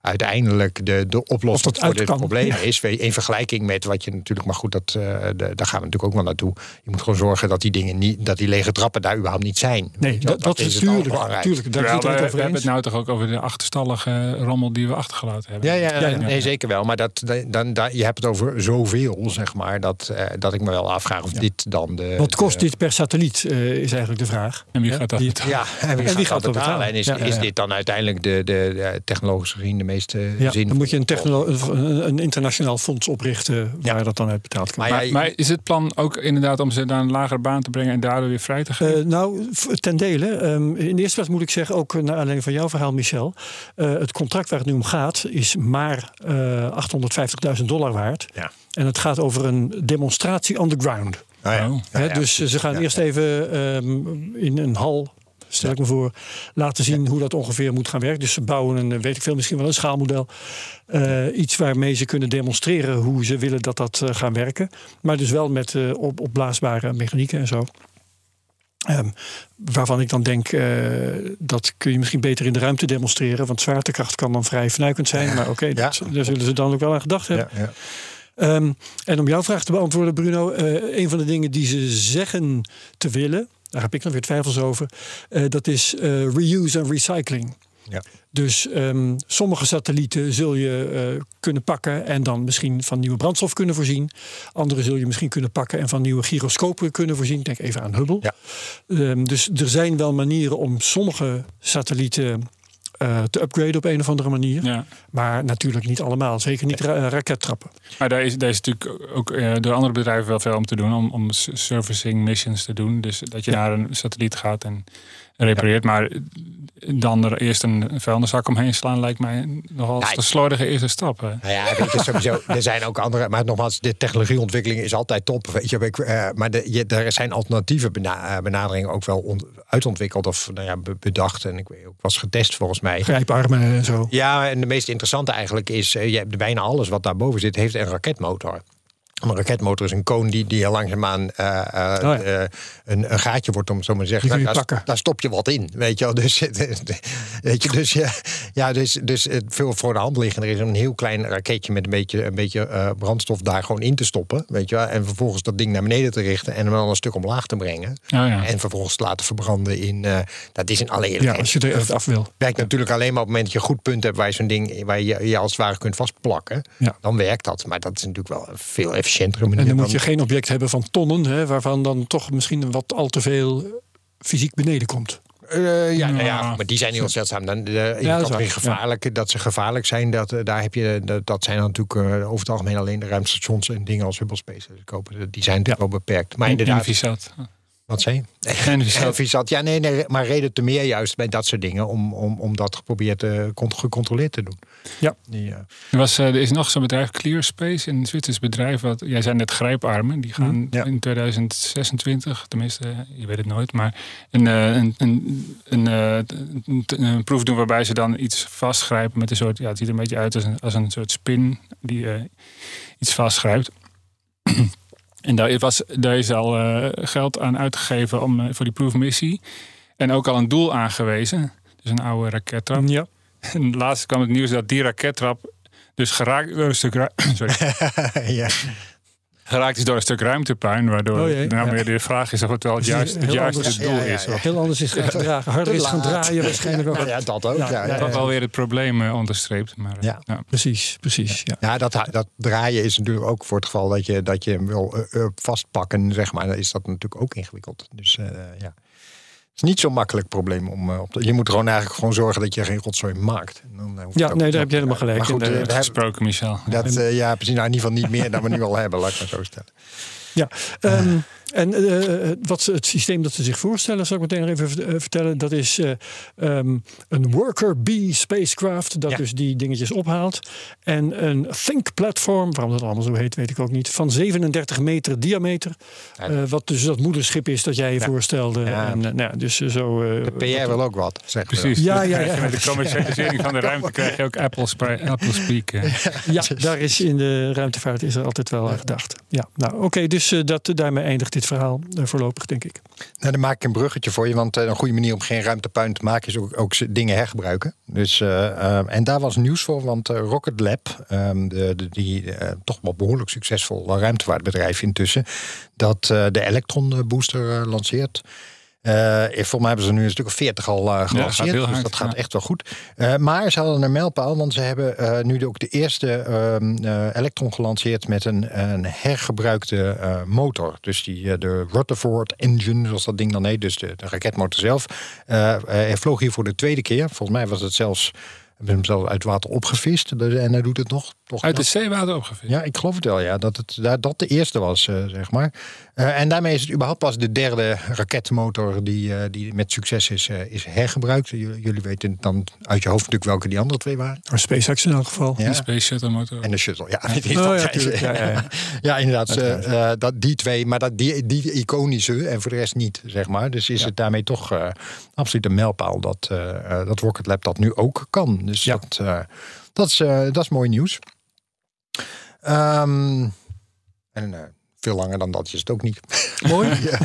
uiteindelijk de, de oplossing voor dit kan, probleem ja. is. In vergelijking met wat je natuurlijk, maar goed, dat, eh, de- daar gaan we natuurlijk ook wel naartoe. Je moet gewoon zorgen dat die dingen niet, dat die lege trappen daar überhaupt niet zijn. Nee, dat, dat is het tuurlijk. allerbelangrijk. tuurlijk daar Terwijl we, het we over hebben het nou toch ook over de achterstallige rommel die we achtergelaten hebben. Ja, ja, Ja, ja. nee, zeker wel. Maar dat, dan, dan, je hebt het over zoveel, zeg maar, dat, eh, dat ik me wel afvraag of dit dan de. Wat kost de- dit per satelliet, eh, is eigenlijk de vraag. En wie Ja, gaat dat betalen? Ja, en wie, En wie gaat, gaat dat betalen? betalen? En is, Ja, ja, is dit dan uiteindelijk de, de, de technologisch gezien de meest eh, Ja, zin? dan moet je een, technolo- een, een internationaal fonds oprichten waar dat dan uit betaald kan Maar Maar, maar is het plan ook inderdaad om ze naar een lagere baan te brengen en daardoor weer vrij te geven? Eh, nou, ten dele. Ehm, in de eerste plaats moet ik zeggen, ook naar aanleiding van jouw verhaal, Michel. eh, het contract waar het nu om gaat, is maar eh 850.000 dollar waard. Ja. En het gaat over een demonstratie on the ground. Ja. Oh. Ja, dus eh, ze gaan Ja, eerst ja. even ehm, in een hal, stel ik me voor, laten zien hoe dat ongeveer moet gaan werken. Dus ze bouwen een, eh, weet ik veel, misschien wel een schaalmodel. Eh, iets waarmee ze kunnen demonstreren hoe ze willen dat dat eh, gaan werken. Maar dus wel met eh, op, opblaasbare mechanieken en zo. Ehm, waarvan ik dan denk, dat kun je misschien beter in de ruimte demonstreren. Want zwaartekracht kan dan vrij fnuikend zijn. Maar oké, daar zullen ze dan ook wel aan gedacht hebben. Ja, ja. Ehm, en om jouw vraag te beantwoorden, Bruno. een van de dingen die ze zeggen te willen, daar heb ik dan weer twijfels over. eh, dat is eh, reuse en recycling. Ja. Dus ehm, sommige satellieten zul je eh, kunnen pakken en dan misschien van nieuwe brandstof kunnen voorzien. Andere zul je misschien kunnen pakken en van nieuwe gyroscopen kunnen voorzien. Denk even aan Hubble. Ja. Ehm, dus er zijn wel manieren om sommige satellieten eh, te upgraden op een of andere manier. Ja. Maar natuurlijk niet allemaal. Zeker niet ra- rakettrappen. Maar daar is, daar is natuurlijk ook eh, door andere bedrijven wel veel om te doen. Om, servicing missions te doen. Dus dat je naar een satelliet gaat en repareert. Maar dan er eerst een vuilniszak omheen slaan lijkt mij nogal een slordige eerste stap. hè. Nou ja, weet je, sowieso, er zijn ook andere. Maar nogmaals, de technologieontwikkeling is altijd top. Weet je, ik, eh, maar de, je, er zijn alternatieve bena- eh, benaderingen ook wel on- uitontwikkeld of nou ja, be- bedacht. En ik weet ook was getest volgens mij. Grijparmen en zo. Ja, en de meest interessante eigenlijk is, eh, je hebt bijna alles wat daarboven zit, heeft een raketmotor. Een raketmotor is een koon die, die langzaamaan Oh ja. eh, een, een gaatje wordt, om zo maar te zeggen. Daar, daar stop je wat in, weet je wel. Dus, weet je, dus, ja, ja, dus, dus het veel voor de hand liggen. Er is een heel klein raketje met een beetje, een beetje brandstof daar gewoon in te stoppen, weet je wel. En vervolgens dat ding naar beneden te richten en hem dan een stuk omlaag te brengen. Oh ja. En vervolgens te laten verbranden in, dat is in alle Ja, eerlijkheid als je er echt af wil. werkt natuurlijk alleen maar op het moment dat je een goed punt hebt waar je zo'n ding waar je je als het ware kunt vastplakken. Ja. Dan werkt dat. Maar dat is natuurlijk wel veel efficiëntere manier. En dan moet dan- je geen object hebben van tonnen, hè, waarvan dan toch misschien wat al te veel fysiek beneden komt. Eh, ja, nou ja, Ja. maar die zijn heel zeldzaam. Dan, de, in Ja, de dat categorie ze gevaarlijk zijn, dat, eh, daar heb je, dat, dat zijn dan natuurlijk eh, over het algemeen alleen de ruimtestations en dingen als Hubble Space. Die zijn natuurlijk wel beperkt. Maar In- inderdaad. Wat zei je? En wie zat-? Ja, nee, nee, maar reden te meer juist bij dat soort dingen om, om, om dat geprobeerd uh, gecontroleerd te doen. Ja. Die, uh, Er, was, uh, er is nog zo'n bedrijf, Clearspace, een Zwitsers bedrijf. Wat, jij zei net grijparmen. Die gaan Mm, ja. in 2026, tenminste, je weet het nooit, maar een, een, een, een, een, een proef doen waarbij ze dan iets vastgrijpen met een soort, ja, het ziet er een beetje uit als een, als een soort spin die iets vastgrijpt. En daar, was, daar is al uh, geld aan uitgegeven om, uh, voor die proefmissie. En ook al een doel aangewezen. Dus een oude rakettrap. Ja. En laatst kwam het nieuws dat die rakettrap dus geraakt een stuk, Sorry. ja. Geraakt is door een stuk ruimtepuin. Waardoor Oh jee. nou weer de vraag is of het wel het het is juiste, het heel juiste anders. doel Ja, ja, is. ja. Of Heel anders is gaan gedragen. Harder is gaan draaien waarschijnlijk ook. Nou ja, dat ook. Ja, Ja, ja, ja, ja. wel weer het probleem uh, onderstreept. Maar, Ja. ja. Precies, precies. Ja. Ja, dat, dat draaien is natuurlijk ook voor het geval dat je, dat je hem wil uh, vastpakken, zeg maar. Dan is dat natuurlijk ook ingewikkeld. Dus uh, ja. Het is niet zo'n makkelijk probleem om uh, op te, Je moet gewoon eigenlijk gewoon zorgen dat je geen rotzooi maakt. En dan, uh, hoeft Ja, nee, daar heb je helemaal gelijk Maar goed, in. uh, De- Gesproken, Michel. dat, uh, ja, precies. Nou, in ieder geval niet meer dan we nu al hebben, laat ik maar zo stellen. Ja, um, en uh, wat ze, het systeem dat ze zich voorstellen, zal ik meteen nog even uh, vertellen. Dat is uh, um, een worker bee spacecraft, dat Ja. dus die dingetjes ophaalt. En een think platform, waarom dat allemaal zo heet, weet ik ook niet. Van 37 meter diameter. Ja. Uh, wat dus dat moederschip is dat jij je Ja. voorstelde. Ja. En, uh, nou, ja, dus zo. uh, De PR wil ook wat, zeg. Precies. Ja, ja. Met de commercialisering van de ruimte krijg je ook Apple, Apple Speak. Ja, daar is in de ruimtevaart is er altijd wel aan gedacht. Ja, nou oké, okay, dus uh, dat, daarmee eindigt dit verhaal uh, voorlopig, denk ik. Nou, dan maak ik een bruggetje voor je. Want uh, een goede manier om geen ruimtepuin te maken is ook, ook dingen hergebruiken. Dus, uh, en daar was nieuws voor, want Rocket Lab, um, de, die toch wel behoorlijk succesvol ruimtevaartbedrijf intussen, dat de Electron booster lanceert. Uh, volgens mij hebben ze nu een stuk of veertig al uh, gelanceerd. Ja, dus hard, dat gaat echt wel goed. Uh, maar ze hadden een mijlpaal, want ze hebben nu ook de eerste uh, Electron gelanceerd met een, een hergebruikte motor. Dus die, de Rutherford Engine, zoals dat ding dan heet, dus de, de raketmotor zelf. Hij vloog hier voor de tweede keer. Volgens mij was het zelfs. Hebben hem zelf uit water opgevist en hij doet het nog. nog Uit het zeewater opgevist? Ja, ik geloof het wel, ja. Dat het, dat, dat de eerste was, zeg maar. Uh, en daarmee is het überhaupt pas de derde raketmotor die, uh, die met succes is, is hergebruikt. Jullie, jullie weten dan uit je hoofd natuurlijk welke die andere twee waren. Maar SpaceX in elk geval. Ja. De Space Shuttle motor. En de Shuttle, ja. Oh, ja, ja, ja, ja. ja, inderdaad. Uh, dat, die twee, maar dat, die, die iconische en voor de rest niet, zeg maar. Dus is ja. het daarmee toch uh, absoluut een mijlpaal dat, uh, dat Rocket Lab dat nu ook kan. Dus ja. dat, uh, dat, is, dat is mooi nieuws. Um, en veel langer dan dat is het ook niet. Mooi. ja.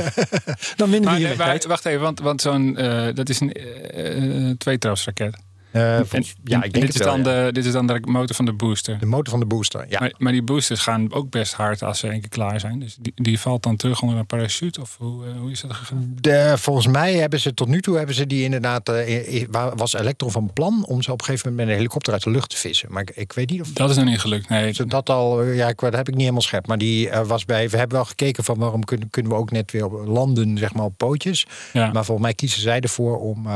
Dan winnen we hier nee, Wacht even, want, want zo'n dat is een uh, tweetrapsraket. Uh, en, ja, ik denk dit, is dan ja. de, dit is dan de motor van de booster. De motor van de booster, ja. Maar, maar die boosters gaan ook best hard als ze één keer klaar zijn. Dus die, die valt dan terug onder een parachute? Of hoe, uh, hoe is dat gegaan? De, volgens mij hebben ze tot nu toe hebben ze die inderdaad... Uh, was Electron van plan om ze op een gegeven moment met een helikopter uit de lucht te vissen. Maar ik, ik weet niet of... Dat is nog niet gelukt, nee. Ze dat al, ja, ik, dat heb ik niet helemaal scherp. Maar die uh, was bij... We hebben wel gekeken van waarom kunnen, kunnen we ook net weer landen, zeg maar, op pootjes. Ja. Maar volgens mij kiezen zij ervoor om...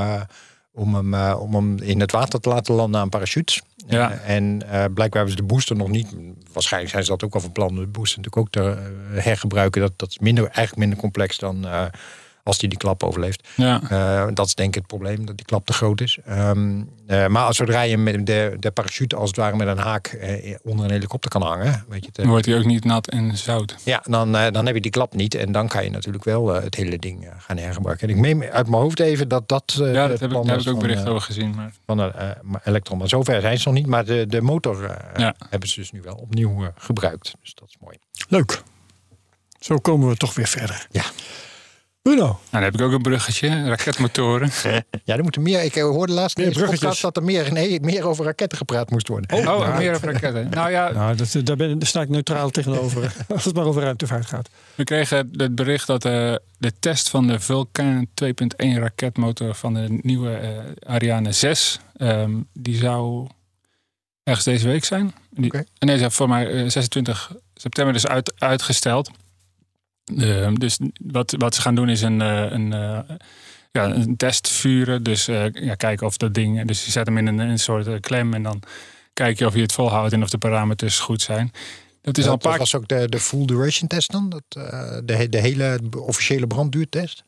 Om hem, uh, om hem in het water te laten landen aan parachutes. Ja. Uh, en uh, blijkbaar hebben ze de booster nog niet. Waarschijnlijk zijn ze dat ook al van plan. De booster natuurlijk ook te hergebruiken. Dat, dat is minder, eigenlijk minder complex dan als die die klap overleeft. Ja. Uh, dat is denk ik het probleem, dat die klap te groot is. Um, uh, maar als zodra je met de, de parachute als het ware met een haak uh, onder een helikopter kan hangen. Weet je, dan wordt hij ook niet nat en zout. Ja, dan, uh, dan heb je die klap niet. En dan kan je natuurlijk wel uh, het hele ding uh, gaan hergebruiken. En ik meen uit mijn hoofd even dat dat. uh, ja, dat heb ik, daar heb ik ook bericht over gezien. Maar... Van een elektron. Maar zover zijn ze nog niet. Maar de, de motor ja. hebben ze dus nu wel opnieuw gebruikt. Dus dat is mooi. Leuk. Zo komen we toch weer verder. Ja. Bruno. Nou, dan heb ik ook een bruggetje, raketmotoren. ja, er moeten meer. Ik hoorde laatst in podcast dat er meer, nee, meer over raketten gepraat moest worden. Oh, oh nou, meer over raketten. Nou ja, nou, dat, daar, ben, daar sta ik neutraal tegenover. als het maar over ruimtevaart gaat. We kregen het bericht dat uh, de test van de Vulcan 2.1 raketmotor van de nieuwe uh, Ariane 6, um, die zou ergens deze week zijn. Die, okay. Nee, voor mij uh, 26 september dus uit, uitgesteld. Uh, dus wat, wat ze gaan doen is een, uh, een, uh, ja, een test vuren. Dus ja, kijken of dat ding. Dus je zet hem in een, een soort klem en dan kijk je of je het volhoudt en of de parameters goed zijn. Dat is al een dat paar was ook de, de full duration test dan? Dat, eh, de, de hele officiële brandduurtest?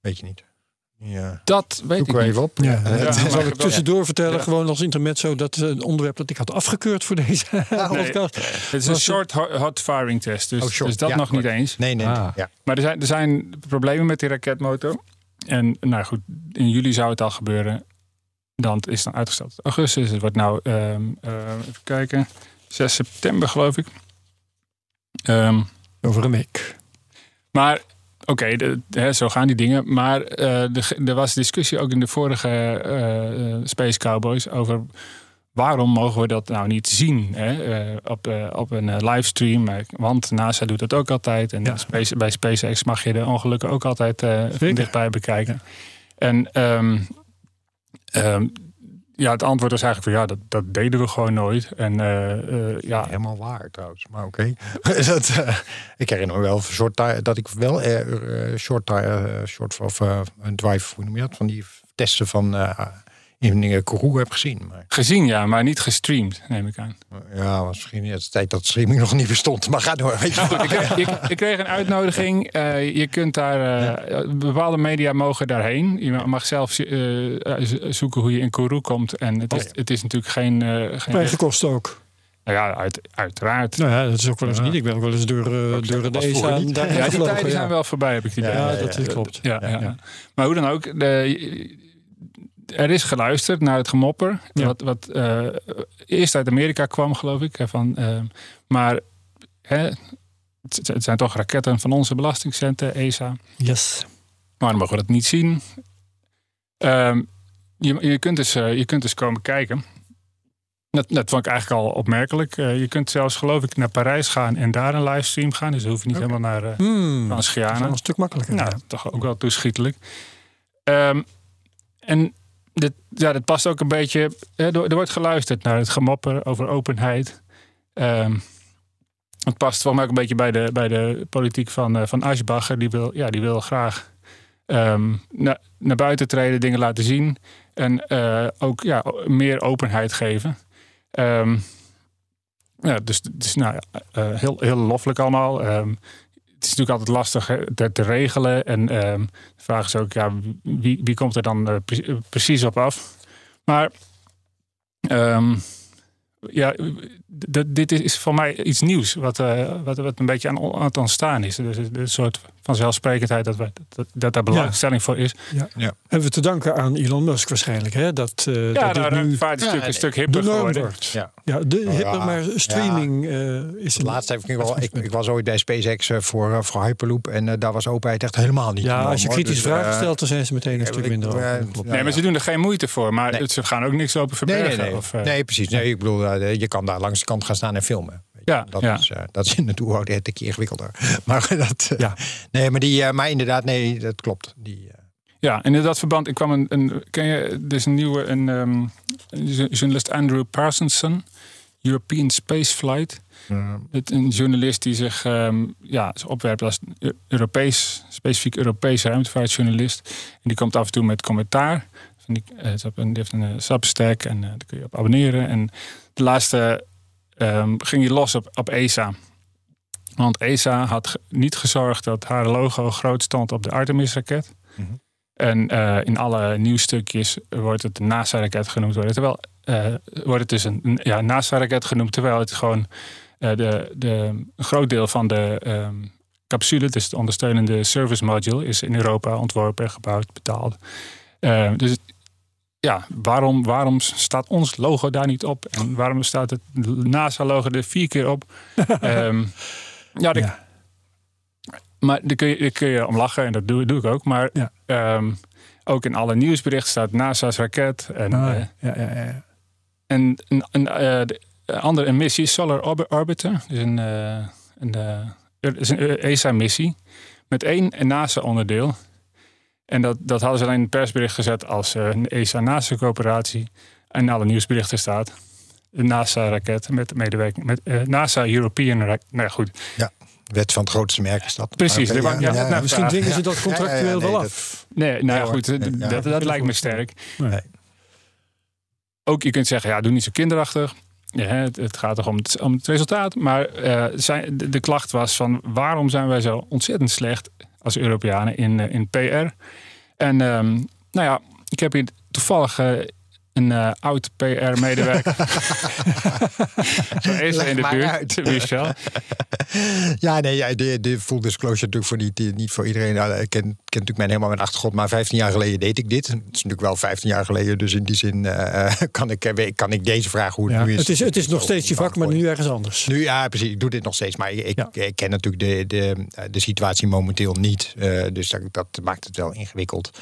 Weet je niet. Ja. Dat weet Zoek ik niet. even op. Ja, zal ik tussendoor vertellen, Ja. gewoon als intermezzo, dat eh, een onderwerp dat ik had afgekeurd voor deze podcast. Het is een short ho- hot firing test, dus, Oh, dus dat Ja, nog niet eens. Nee, nee. Ah. Ja. Maar er zijn, er zijn problemen met die raketmotor. En nou goed, in juli zou het al gebeuren. Dan is het dan uitgesteld augustus. Het wordt nou, ehm, eh, even kijken, 6 september geloof ik. Ehm, Over een week. maar oké, zo gaan die dingen. Maar eh, er was discussie ook in de vorige eh, eh, Space Cowboys over waarom mogen we dat nou niet zien hè? op, op een livestream. Want NASA doet dat ook altijd. En Ja. Space, bij SpaceX mag je de ongelukken ook altijd dichtbij bekijken. En ehm, ehm, ja, het antwoord was eigenlijk van ja, dat, dat deden we gewoon nooit. En eh, eh, ja, Helemaal waar trouwens, maar oké. eh, ik herinner me wel short tire- dat ik wel short, tire, short of een drive, hoe noem je dat, van die testen van in uh, Kourou heb gezien. Maar, gezien ja, maar niet gestreamd, neem ik aan. ja, misschien niet de tijd dat streaming nog niet bestond. Maar ga door. Weet je. Ik, ik, ik kreeg een uitnodiging. Eh, je kunt daar, eh, bepaalde media mogen daarheen. Je mag zelf eh, zoeken hoe je in Kourou komt. En het is, Oh ja. het is natuurlijk geen... eh geen Eigen kosten ook. nou ja, uit, uiteraard. Nou ja, dat is ook wel eens Ja. niet. Ik ben ook wel eens door, eh, door de ESA Ja, die tijden ja. zijn wel voorbij, heb ik het idee. Ja, Ja, dat ja, klopt. Ja, ja, Ja. ja. Maar hoe dan ook, de, er is geluisterd naar het gemopper. Ja. Wat, wat eh, eerst uit Amerika kwam, geloof ik. Van, eh, maar hè, het, het zijn toch raketten van onze belastingcenten, ESA. Yes. Maar dan mogen we dat niet zien. Ehm, je, je, kunt dus, eh, je kunt dus komen kijken. Dat, dat vond ik eigenlijk al opmerkelijk. Je kunt zelfs, geloof ik, naar Parijs gaan en daar een livestream gaan. Dus dan hoef je niet helemaal naar Hmm. Dat is wel een stuk makkelijker. Nou, toch ook wel toeschietelijk. Ehm, en ja, dat past ook een beetje. Er, wordt geluisterd naar het gemopper over openheid. Ehm, het past volgens mij ook een beetje bij de, bij de politiek van, eh, van Aschbacher. Die wil, ja, die wil graag na- naar buiten treden, dingen laten zien. En eh, ook ja, meer openheid geven. Ehm, ja, dus, dus nou, eh, heel, heel loffelijk allemaal. Ehm, het is natuurlijk altijd lastig te, te regelen. En ehm, de vraag is ook, ja, wie, wie komt er dan eh, precies op af? Maar ehm, ja, dit is voor mij iets nieuws. Wat, eh, wat, wat een beetje aan, aan het ontstaan is. Dus een soort van zelfsprekendheid dat, we, dat, dat daar belangstelling voor is. Hebben we te danken aan Elon Musk waarschijnlijk, hè? Dat, eh Ja, dat nou, dit nu vaart Ja, nee. een stuk hipper geworden. wordt. Ja. Ja, de Oh, hipper, ja. maar streaming eh, is Het laatste heb ik nu wel. Ik, ik was ooit bij SpaceX voor, voor Hyperloop en daar was openheid echt helemaal niet. Ja, als je hoor. kritische Dus, vragen stelt, dan zijn ze meteen een stuk minder ja, Nee, maar ze doen er geen moeite voor. Maar Nee. ze gaan ook niks open verbergen. nee, nee. Of, eh, nee, precies. Nee, ik bedoel, eh, je kan daar langs de kant gaan staan en filmen. Ja, dat, ja. Is, eh, dat is in het oerwoud een keer ingewikkelder. Maar dat, eh, Ja. nee, maar, die, maar inderdaad, nee, dat klopt. Die, Ja, en in dat verband, ik kwam een, een ken je, er is een nieuwe, een, ehm, journalist Andrew Parsonson, European Space Flight. Het, een journalist die zich ehm, ja, opwerpt als Eu- Europees, specifiek Europees ruimtevaartjournalist. En die komt af en toe met commentaar. Die, eh, die heeft een eh, Substack en eh, daar kun je op abonneren. En de laatste ehm, ging hij los op, op ESA. Want ESA had niet gezorgd dat haar logo groot stond op de Artemis-raket. Mhm. En in alle nieuwsstukjes wordt het NASA-raket genoemd. Wordt het, terwijl, wordt het dus een, ja, NASA-raket genoemd, terwijl het gewoon de, de, een groot deel van de ehm, capsule, dus de ondersteunende service module, is in Europa ontworpen, gebouwd, betaald. Dus ja, waarom, waarom staat ons logo daar niet op? En waarom staat het NASA-logo er vier keer op? Ehm, ja, maar daar kun, je, daar kun je om lachen en dat doe, doe ik ook. Maar Ja. ehm, ook in alle nieuwsberichten staat NASA's raket. En, Ah, eh, ja, ja, ja, en een, een, eh, de andere een missie, Solar Orbi- Orbiter. Dus een, eh, een, eh, een ESA-missie met één NASA-onderdeel. En dat, dat hadden ze alleen in het persbericht gezet als eh, een ESA-NASA-coöperatie. En in alle nieuwsberichten staat een NASA-raket met medewerking met eh, NASA European raket. Nou ja, goed. wet van het grootste merk is dat. Precies, naar Misschien dwingen ze dat contractueel Ja, ja, wel nee, af. Nee, nou ja, Nee, hoor. goed, Nee, ja. dat, dat lijkt me sterk. Nee. Nee. Ook je kunt zeggen, ja, doe niet zo kinderachtig. ja, het, het gaat toch om het, om het resultaat. Maar eh, zijn, de, de klacht was van waarom zijn wij zo ontzettend slecht als Europeanen in, eh, in PR? En ehm, nou ja, ik heb hier toevallig eh, een eh, oud PR-medewerker. zo is er in de buurt, uit. Michel. Ja, nee, ja, de, de full disclosure natuurlijk voor niet, niet voor iedereen. Nou, ik ken, ken natuurlijk mijn helemaal mijn achtergrond, maar 15 jaar geleden deed ik dit. Het is natuurlijk wel 15 jaar geleden, dus in die zin eh, kan, ik, eh, kan ik deze vraag hoe het Ja, nu is. het, is, het is nog steeds je vak, maar nu ergens anders. Nu, ja, precies. Ik doe dit nog steeds. Maar ik, Ja. ik ken natuurlijk de, de, de situatie momenteel niet. Eh, dus dat, dat maakt het wel ingewikkeld.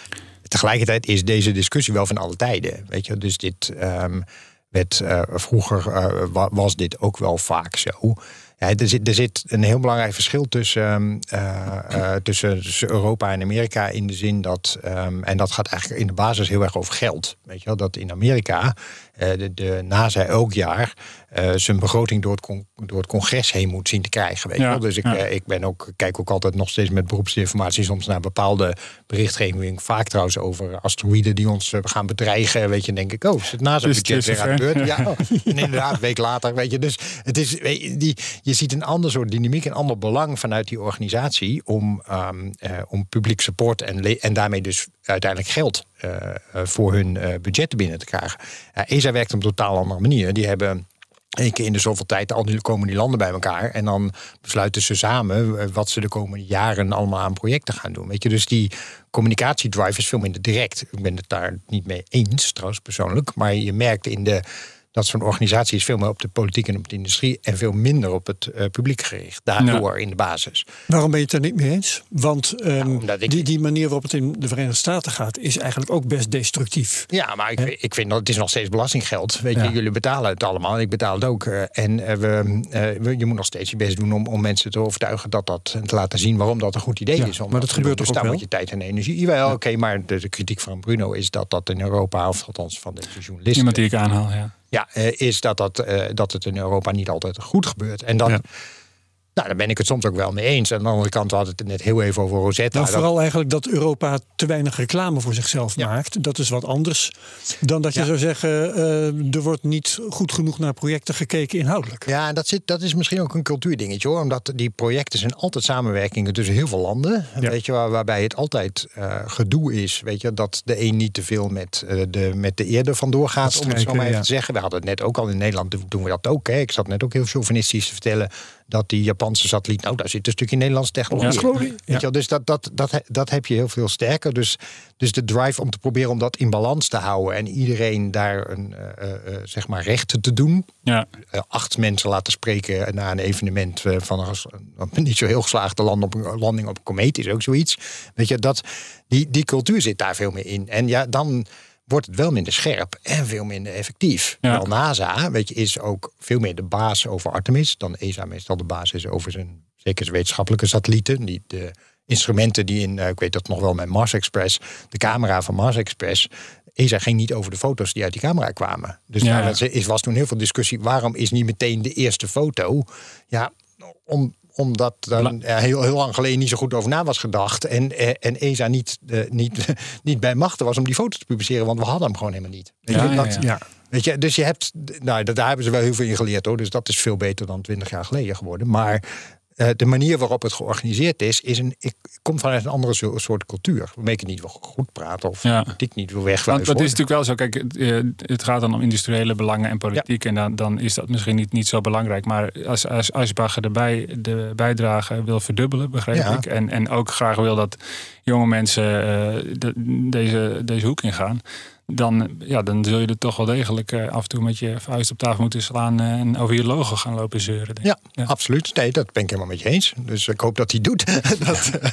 Tegelijkertijd is deze discussie wel van alle tijden. Weet je, dus dit ehm, werd eh, vroeger eh, wa- was dit ook wel vaak zo. Ja, er, zit, er zit een heel belangrijk verschil tussen, ehm, eh, tussen, Europa en Amerika in de zin dat, ehm, en dat gaat eigenlijk in de basis heel erg over geld. Weet je wel, dat in Amerika de, de NASA elk jaar eh, zijn begroting door het, con- door het congres heen moet zien te krijgen. Weet Ja, wel? Dus ik, ja. eh, ik ben ook, kijk ook altijd nog steeds met beroepsinformatie soms naar bepaalde berichtgeving. Vaak trouwens over asteroïden die ons eh, gaan bedreigen. Weet je, denk ik, oh, is het NASA het budget is weer aan de beurt? Ja. oh. En inderdaad, een week later, weet je. Dus het is, je, die, je ziet een ander soort dynamiek, een ander belang vanuit die organisatie om, eh, om publiek support en, en daarmee dus uiteindelijk geld eh, eh, voor hun eh, budgetten binnen te krijgen. ESA werkt op een totaal andere manier. Die hebben één keer in de zoveel tijd komen die landen bij elkaar. En dan besluiten ze samen eh, wat ze de komende jaren allemaal aan projecten gaan doen. Weet je, dus die communicatiedrive is veel minder direct. Ik ben het daar niet mee eens, trouwens persoonlijk. Maar je merkt in de, dat zo'n organisatie is veel meer op de politiek en op de industrie. En veel minder op het eh, publiek gericht. Daardoor in de basis. Waarom ben je het er niet mee eens? Want ehm, ik- die, die manier waarop het in de Verenigde Staten gaat, is eigenlijk ook best destructief. Ja, maar ik, ik vind dat het is nog steeds belastinggeld. Weet Ja. je, jullie betalen het allemaal. Ik betaal het ook. eh, En eh, we, eh, we- je moet nog steeds je best doen om, om mensen te overtuigen dat dat en te laten zien waarom dat een goed idee Ja, is. Om maar dat gebeurt dus toch daar ook moet je tijd en energie. Jawel, oké, maar de, de kritiek van Bruno is dat dat in Europa, of althans van deze journalisten, Iemand die ik aanhaal, ja. Ja, eh, is dat, dat, eh, dat het in Europa niet altijd goed gebeurt. En Ja. Nou, daar ben ik het soms ook wel mee eens. En aan de andere kant we hadden het net heel even over Rosetta. Nou, Dat- vooral eigenlijk dat Europa te weinig reclame voor zichzelf Ja. maakt. Dat is wat anders dan dat je Ja. zou zeggen... eh, er wordt niet goed genoeg naar projecten gekeken inhoudelijk. Ja, dat, zit, dat is misschien ook een cultuurdingetje hoor. Omdat die projecten zijn altijd samenwerkingen tussen heel veel landen. Ja. Weet je, waar, waarbij het altijd eh, gedoe is. Weet je, dat de een niet te veel met, eh, de, met de eerde vandoor gaat. Om het zo maar even te zeggen. We hadden het net ook al in Nederland doen- doen we dat ook. Hè. Ik zat net ook heel chauvinistisch te vertellen. Dat die Japanse satelliet, nou daar zit een stukje Nederlandse technologie. Ja. in. Dus dat, dat, dat, dat heb je heel veel sterker. Dus, dus de drive om te proberen om dat in balans te houden. En iedereen daar een eh, eh, eh, zeg maar recht te doen Ja, acht mensen laten spreken na een evenement van een, niet zo heel geslaagde land op een landing op een komeet is ook zoiets. Weet je, dat, die, die cultuur zit daar veel meer in. En ja, dan wordt het wel minder scherp en veel minder effectief. Ja. Terwijl NASA, weet je, is ook veel meer de baas over Artemis dan ESA meestal de baas is over zijn, zeker zijn wetenschappelijke satellieten. Die, de instrumenten die in, eh, ik weet dat nog wel met Mars Express, de camera van Mars Express. ESA ging niet over de foto's die uit die camera kwamen. Dus Ja. daar is, was toen heel veel discussie. Waarom is niet meteen de eerste foto? Ja, om, omdat er ja, heel, heel lang geleden niet zo goed over na was gedacht. En, eh, en ESA niet, eh, niet, niet bij machten was om die foto te publiceren. Want we hadden hem gewoon helemaal niet. Weet Ja, je, ja, dat- ja. Ja. Weet je, dus je hebt, nou, dat- daar hebben ze wel heel veel in geleerd hoor. Dus dat is veel beter dan twintig jaar geleden geworden. Maar eh, de manier waarop het georganiseerd is, is een, ik, komt vanuit een andere zo- soort cultuur. Waarmee ik het niet wil goed praten of Ja. niet wil Want wegwijzen. het is natuurlijk wel zo, kijk, het, eh, het gaat dan om industriële belangen en politiek. En dan, dan is dat misschien niet, niet zo belangrijk. Maar als, als Asbacher erbij de bijdrage wil verdubbelen, begreep Ja. ik. En, en ook graag wil dat jonge mensen eh, de- deze, deze hoek ingaan. Dan, ja, dan zul je er toch wel degelijk eh, af en toe met je vuist op tafel moeten slaan. eh, en over je logo gaan lopen zeuren. denk ik. Ja, absoluut. Nee, dat ben ik helemaal met je eens. Dus ik hoop dat hij doet. dat, eh,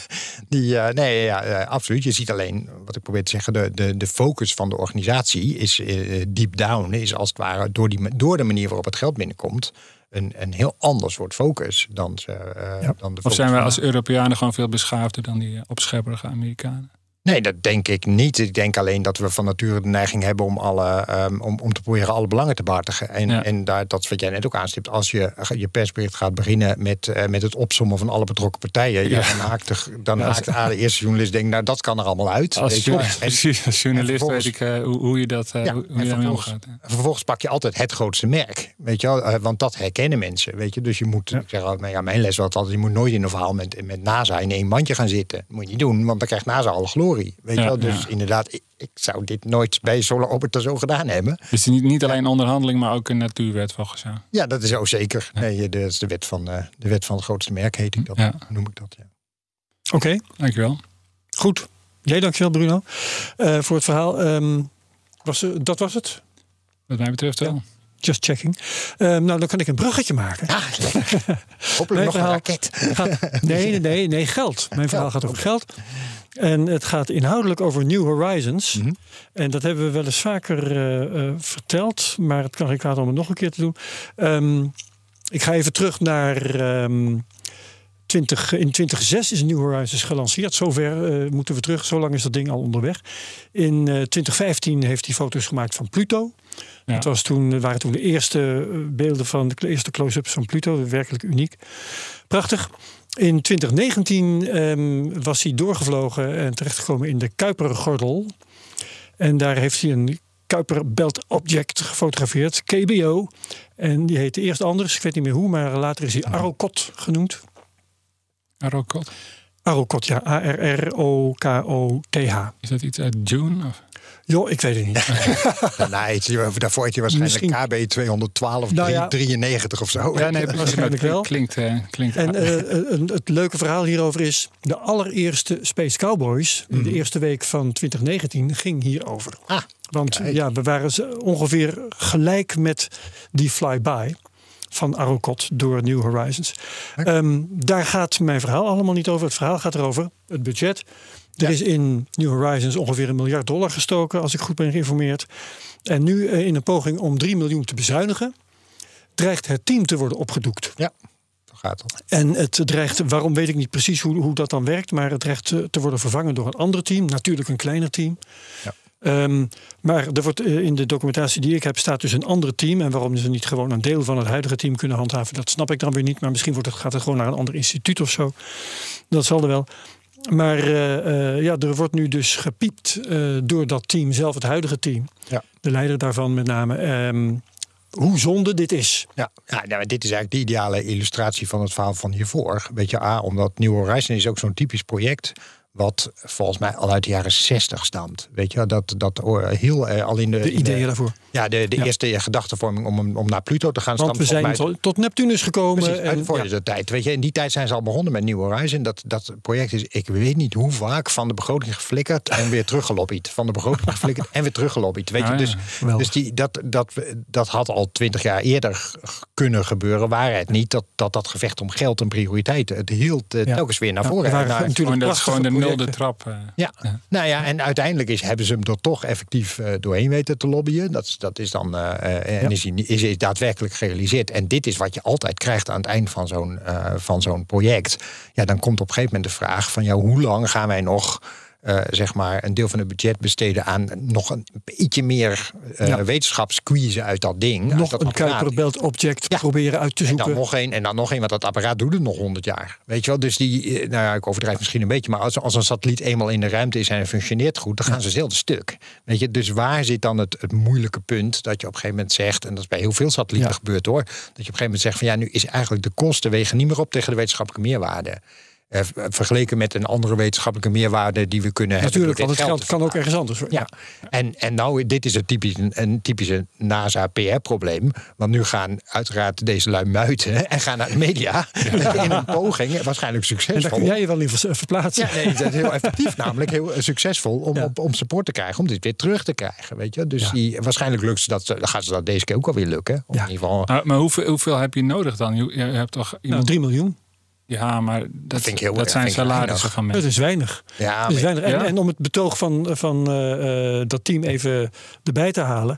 die, nee, ja, absoluut. Je ziet alleen, wat ik probeer te zeggen, de, de, de focus van de organisatie is deep down, is als het ware door, die, door de manier waarop het geld binnenkomt, een, een heel ander soort focus dan, eh, dan de Of zijn wij als Europeanen gewoon veel beschaafder dan die opschepperige Amerikanen? Nee, dat denk ik niet. Ik denk alleen dat we van nature de neiging hebben om, alle, ehm, om, om te proberen alle belangen te behartigen. En, Ja. en daar, dat is wat jij net ook aanstipt. Als je je persbericht gaat beginnen met, eh, met het opsommen van alle betrokken partijen, ja. dan haakt de, dan Ja, haakt de, eerste journalist denkt, nou dat kan er allemaal uit. Als, je. precies, als journalist weet ik eh, hoe, hoe je dat Ja, hoe, hoe en je vervolgens, omgaat. vervolgens pak je altijd het grootste merk. Weet je wel? Want dat herkennen mensen. Weet je? Dus je moet, ik zeg altijd, ja, mijn les was altijd, je moet nooit in een verhaal met, met NASA in één mandje gaan zitten. Dat moet je niet doen, want dan krijgt NASA alle glorie. Weet Ja, wel? Dus ja. inderdaad, ik, ik zou dit nooit bij Solar Orbiter zo gedaan hebben. Dus niet, niet alleen onderhandeling, maar ook een natuurwet volgens jou. Ja, dat is ook zeker. Nee, dat is de wet van, eh, de wet van het grootste merk, heet ik dat. Ja. Noem ik dat, ja. Oké, Dankjewel. goed. Jij dankjewel Bruno eh, voor het verhaal. Ehm, was, eh, dat was het? Wat mij betreft wel. Just checking. Ehm, nou, dan kan ik een bruggetje maken. Ah. Hopelijk Mijn nog een verhaal raket. Gaat- nee, nee, nee, nee, geld. Mijn verhaal gaat over geld. En het gaat inhoudelijk over New Horizons. Mhm. En dat hebben we wel eens vaker eh, eh, verteld. Maar het kan ik laten om het nog een keer te doen. Ehm, ik ga even terug naar ehm, 20, in 2006 is New Horizons gelanceerd. Zover eh, moeten we terug. Zo lang is dat ding al onderweg. In eh, 2015 heeft hij foto's gemaakt van Pluto. Ja. Dat was toen, waren toen de eerste beelden van de eerste close-ups van Pluto. Werkelijk uniek. Prachtig. In 2019 ehm, was hij doorgevlogen en terechtgekomen in de Kuipergordel. En daar heeft hij een Kuiper Belt Object gefotografeerd, KBO. En die heette eerst anders, ik weet niet meer hoe, maar later is hij Arrowcot genoemd. Arrowcot. Arrowcot, ja, A-R-R-O-K-O-T-H. Is dat iets uit June? Of? Jo, ik weet het niet. Daarna heet je, daarvoor heet je waarschijnlijk Misschien- KB 212 Nou ja. 93 of zo. Ja, nee, waarschijnlijk dat wel. Klinkt, eh, klinkt En eh, eh, het leuke verhaal hierover is... de allereerste Space Cowboys, in de eerste week van 2019, ging hierover. Ah, Want kijk. ja, we waren ongeveer gelijk met die flyby van Arrowcot door New Horizons. Ehm, daar gaat mijn verhaal allemaal niet over. Het verhaal gaat erover het budget. Er is in New Horizons ongeveer een miljard dollar gestoken, als ik goed ben geïnformeerd. En nu eh, in een poging om 3 miljoen te bezuinigen, dreigt het team te worden opgedoekt. Ja, zo gaat dat. En het dreigt, waarom weet ik niet precies hoe, hoe dat dan werkt, maar het dreigt te, te worden vervangen door een ander team. Natuurlijk een kleiner team. Ja. Ehm, maar er wordt, eh, in de documentatie die ik heb staat dus een ander team. En waarom ze niet gewoon een deel van het huidige team kunnen handhaven, dat snap ik dan weer niet. Maar misschien wordt het, gaat het gewoon naar een ander instituut of zo. Dat zal er wel. Maar eh, eh, ja, er wordt nu dus gepiept eh, door dat team, zelf het huidige team. Ja. De leider daarvan met name. ehm, hoe zonde dit is. Ja, ja nou, dit is eigenlijk de ideale illustratie van het verhaal van hiervoor. Weet je, A, omdat New Horizon is ook zo'n typisch project... wat volgens mij al uit de jaren 60 stamt. Weet je, dat, dat oh, heel al in de... De in ideeën daarvoor. Ja, de, de Ja. eerste gedachtenvorming om, om naar Pluto te gaan Want we zijn mij- tot, tot Neptunus gekomen. Precies, en- voor ja. de tijd. Weet je, in die tijd zijn ze al begonnen met New Horizon. Dat, dat project is, ik weet niet hoe vaak, van de begroting geflikkerd en weer teruggelobbyd. Van de begroting geflikkerd en weer teruggelobbyd. Weet je, Ah, ja. dus, dus die, dat, dat, dat had al twintig jaar eerder kunnen gebeuren. Waar het niet dat dat, dat gevecht om geld en prioriteiten het hield eh, Ja. telkens weer naar Ja, voren. waren nou, natuurlijk dat is gewoon de nulde trap. eh. ja. nou ja, en uiteindelijk is, hebben ze hem er toch effectief eh, doorheen weten te lobbyen. Dat, is- dat is dan eh, eh, en is, niet- is, is daadwerkelijk gerealiseerd. En dit is wat je altijd krijgt aan het eind van zo'n eh, van zo'n project. Ja, dan komt op een gegeven moment de vraag van ja, hoe lang gaan wij nog eh, zeg maar een deel van het budget besteden aan nog een beetje meer Ja. wetenschap squeezen uit dat ding. Nog dat een. Kuiperbelt object Ja. proberen uit te En zoeken. dan nog één, en dan nog één, want dat apparaat doet het nog 100 jaar. Weet je wel, dus die, eh, nou ja, ik overdrijf misschien een beetje, maar als, als een satelliet eenmaal in de ruimte is en hij functioneert goed, dan gaan ze zelden stuk. Weet je, dus waar zit dan het, het moeilijke punt dat je op een gegeven moment zegt, en dat is bij heel veel satellieten Ja. gebeurd hoor, dat je op een gegeven moment zegt van ja, nu is eigenlijk de kosten wegen niet meer op tegen de wetenschappelijke meerwaarde. Eh, vergeleken met een andere wetenschappelijke meerwaarde die we kunnen Natuurlijk, hebben. want het geld kan ook ergens anders worden. ja, en, en nou, dit is een typisch, een typische NASA-PR-probleem. Want nu gaan uiteraard deze lui muiten en gaan naar de media. In een poging, waarschijnlijk En daar succesvol. kun jij je wel in vers- verplaatsen. Ja, nee, dat is heel effectief namelijk. Heel eh, succesvol om, Ja. op, om support te krijgen. Om dit weer terug te krijgen, weet je. Dus Ja. die, waarschijnlijk lukt ze dat, dan gaat ze dat deze keer ook alweer lukken. Of Ja. in ieder geval, maar hoeveel, hoeveel heb je nodig dan? Je, je hebt toch Nou, iemand... 3 miljoen. Ja, maar dat, vind ik heel- dat ja, zijn salarissen weinig. van Dat mensen. is weinig. ja, Dat is weinig. En, ja. en om het betoog van, van eh, eh, dat team even erbij te halen.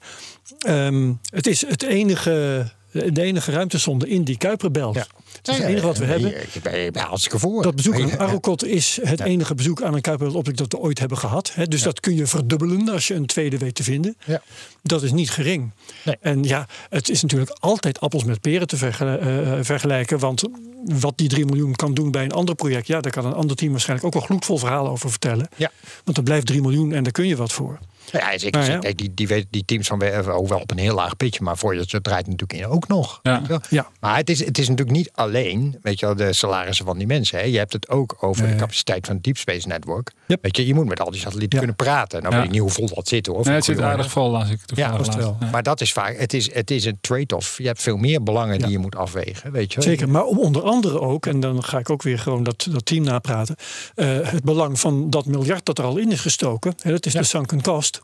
Ehm, het is het enige De de enige ruimtesonde in die Kuiperbelt. Ja. Het is het enige wat we hebben. Ik ben, ik ben hartstikke voor. Dat bezoek aan Ja. Arrokoth is het enige bezoek aan een Kuiperbelt-object dat we ooit hebben gehad. Dus dat kun je verdubbelen als je een tweede weet te vinden. Ja. Dat is niet gering. Nee. En ja, het is natuurlijk altijd appels met peren te vergel- eh, vergelijken. Want wat die 3 miljoen kan doen bij een ander project, ja, daar kan een ander team waarschijnlijk ook wel gloedvol verhaal over vertellen. Ja. Want er blijft 3 miljoen en daar kun je wat voor. Ja, zeker. Nou ja. Kijk, die, die, weet- die teams van WF ook wel op een heel laag pitje, maar voor je het draait natuurlijk in ook nog. Ja. weet je wel. Ja. Maar het is, het is natuurlijk niet alleen, weet je wel, de salarissen van die mensen. Hè. Je hebt het ook over de capaciteit van het Deep Space Network. Yep. Weet je, je moet met al die satellieten Ja. kunnen praten. Nou Ja. weet ik niet hoe vol dat zit hoor. Nee, het zit aardig vol als ik toevallig Ja, wel. ja. Maar dat is vaak, het is, het is een trade-off. Je hebt veel meer belangen Ja. die je moet afwegen. Weet je wel. Zeker, maar om onder andere ook, en dan ga ik ook weer gewoon dat, dat team napraten. eh, het belang van dat miljard dat er al in is gestoken, hè, dat is de sunken cost.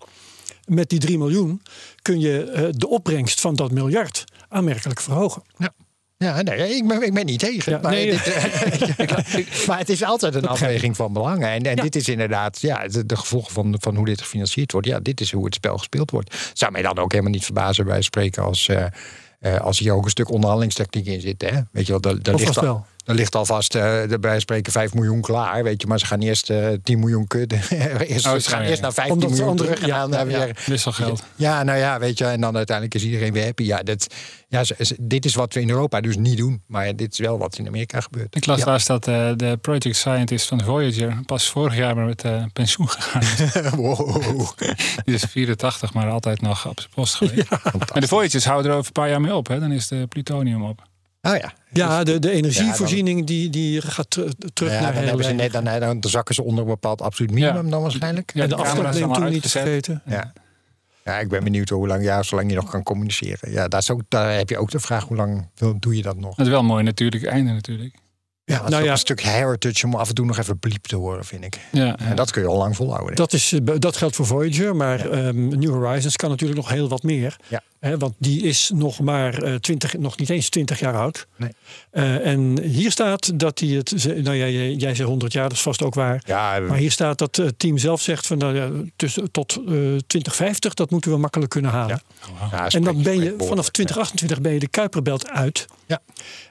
Met die 3 miljoen kun je eh, de opbrengst van dat miljard aanmerkelijk verhogen. Ja. Ja, nee, ik ben, ik ben niet tegen. Ja, maar, nee. dit, eh, maar het is altijd een afweging van belangen. En, en Ja. dit is inderdaad ja, de, de gevolgen van, van hoe dit gefinancierd wordt. Ja, dit is hoe het spel gespeeld wordt. Zou mij dan ook helemaal niet verbazen bij spreken als, eh, als hier ook een stuk onderhandelingstechniek in zit. Hè? Weet je wel, daar, daar ligt al, daar ligt alvast uh, bij spreken 5 miljoen klaar. Weet je, maar ze gaan eerst eh 10 miljoen kut. eerst, Oh, ze gaan ja, eerst ja. naar 15 Omdat ze miljoen terug. En ja, dan eh, ja, ja. weer Wisselgeld. ja, nou ja, weet je, en dan uiteindelijk is iedereen weer happy. Ja, dat, ja dit is wat we in Europa dus niet doen. Maar dit is wel wat in Amerika gebeurt. Ik las Ja. laatst dat eh, de project scientist van Voyager pas vorig jaar maar met eh, pensioen gegaan is. wow. Die is 84, maar altijd nog op zijn post geweest. En de Voyagers houden er over een paar jaar mee op. Hè? Dan is de plutonium op. Oh ja. Ja, de, de energievoorziening die, die gaat ter- terug ja, naar dan, hebben ze heel net, dan, zakken ze onder een bepaald absoluut minimum Ja. dan waarschijnlijk. Ja, En de camera's afstand neemt allemaal toen niet te vergeten. Ja. Ja, ik ben benieuwd hoe lang, ja, zolang je nog kan communiceren. Ja, dat is ook, daar heb je ook de vraag, hoe lang wil- doe je dat nog? Dat is wel mooi natuurlijk einde natuurlijk. Ja, dat nou ja. een stuk heritage om af en toe nog even bliep te horen, vind ik. Ja, En dat kun je al lang volhouden. Dat, is, eh, dat geldt voor Voyager, maar ehm, New Horizons kan natuurlijk nog heel wat meer. Ja. Hè, want die is nog maar eh, 20, nog niet eens 20 jaar oud. Nee. Eh, en hier staat dat hij het, nou ja, jij, jij zegt 100 jaar, dat is vast ook waar. ja, Maar hier staat dat het team zelf zegt van nou ja, tussen, tot eh 2050, dat moeten we makkelijk kunnen halen. ja, En dan ben je vanaf behoorlijk, 2028 ben je de Kuiperbelt uit. Ja.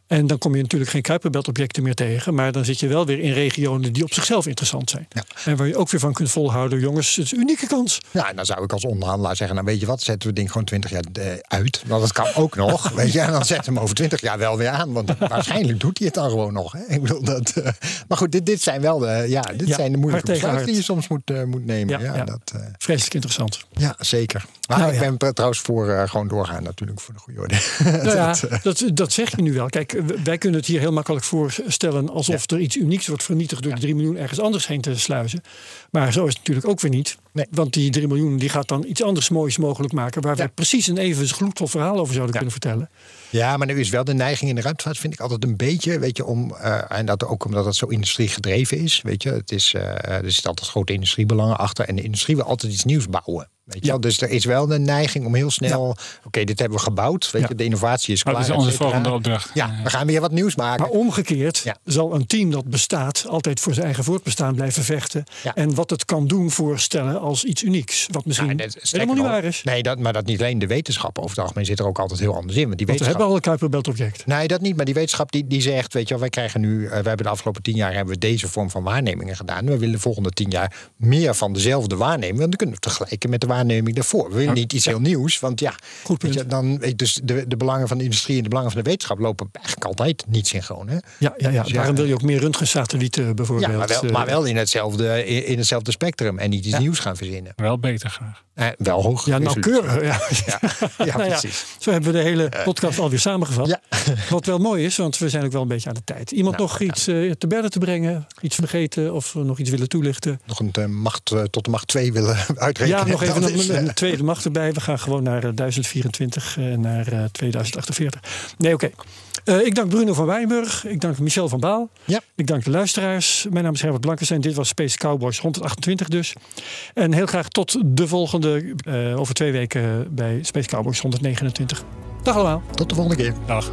En dan kom je natuurlijk geen Kuiperbeltobjecten meer tegen. Maar dan zit je wel weer in regionen die op zichzelf interessant zijn. Ja. En waar je ook weer van kunt volhouden. Jongens, het is een unieke kans. Ja, en dan zou ik als onderhandelaar zeggen, nou weet je wat, zetten we het ding gewoon 20 jaar uit. Want dat kan ook nog, weet je. En dan we hem over 20 jaar wel weer aan. Want waarschijnlijk doet hij het dan gewoon nog. Hè. Ik bedoel dat. eh, maar goed, dit, dit zijn wel de, ja, dit Ja, zijn de moeilijke besluiten die je soms moet, eh, moet nemen. Ja. Dat, eh, Vreselijk interessant. ja zeker. Maar Nou, ik ben trouwens voor eh, gewoon doorgaan natuurlijk, voor de goede orde. Nou ja, Dat, eh, dat, dat zeg je nu wel. Kijk, wij kunnen het hier heel makkelijk voorstellen alsof er iets unieks wordt vernietigd door die 3 miljoen ergens anders heen te sluizen. Maar zo is het natuurlijk ook weer niet. Nee. Want die 3 miljoen die gaat dan iets anders moois mogelijk maken. Waar we precies een even gloedvol verhaal over zouden kunnen vertellen. Ja, maar nu is wel de neiging in de ruimtevaart, vind ik altijd een beetje, weet je, om, eh, en dat ook omdat het zo industrie gedreven is, weet je, het is, eh, er zitten altijd grote industriebelangen achter en de industrie wil altijd iets nieuws bouwen. Weet je Ja. wel? Dus er is wel de neiging om heel snel, oké, dit hebben we gebouwd, weet Ja. je, de innovatie is klaar. dat is onze volgende opdracht. Ja, we gaan weer wat nieuws maken. Maar omgekeerd Ja. zal een team dat bestaat altijd voor zijn eigen voortbestaan blijven vechten. Ja. En wat het kan doen voorstellen als iets unieks. Wat misschien sterker helemaal niet waar is. Nee, dat, maar dat niet alleen de wetenschap over het algemeen zit er ook altijd heel anders in. Want die Want we wetenschap, hebben al een Kuiperbeltobject. Nee, dat niet. Maar die wetenschap die, die zegt, weet je wel, wij krijgen nu, eh, we hebben de afgelopen tien jaar hebben we deze vorm van waarnemingen gedaan. We willen de volgende tien jaar meer van dezelfde waarneming. Want dan kunnen we het vergelijken met de waarneming daarvoor. We willen niet iets heel nieuws. Want ja, Goed weet punt. je, dan weet je, dus de, de belangen van de industrie en de belangen van de wetenschap lopen eigenlijk altijd niet synchroon. Hè? Ja, ja, ja. ja. daarom wil je ook meer röntgensatellieten bijvoorbeeld. Ja, maar wel, eh, maar wel in, hetzelfde, in, in hetzelfde spectrum en niet iets nieuws gaan verzinnen. Wel beter graag. Eh, wel hoog. Ja, nauwkeurig. Ja. Ja, ja, Nou ja, zo hebben we de hele podcast alweer samengevat. Ja. Wat wel mooi is, want we zijn ook wel een beetje aan de tijd. Iemand Nou, nog iets eh, te berden te brengen? Iets vergeten of eh, nog iets willen toelichten? Nog een eh, macht eh, tot de macht 2 willen uitrekenen. Ja, nog even een, is, eh, een tweede macht erbij. We gaan gewoon naar eh, 1024 en naar eh, 2048. Nee, oké. Eh, ik dank Bruno van Wijnburg. Ik dank Michel van Baal. Ja. Ik dank de luisteraars. Mijn naam is Herbert Blankenstein. Dit was Space Cowboys 128 dus. En heel graag tot de volgende eh, over twee weken bij Space Cowboys 129. Dag allemaal. Tot de volgende keer. Dag.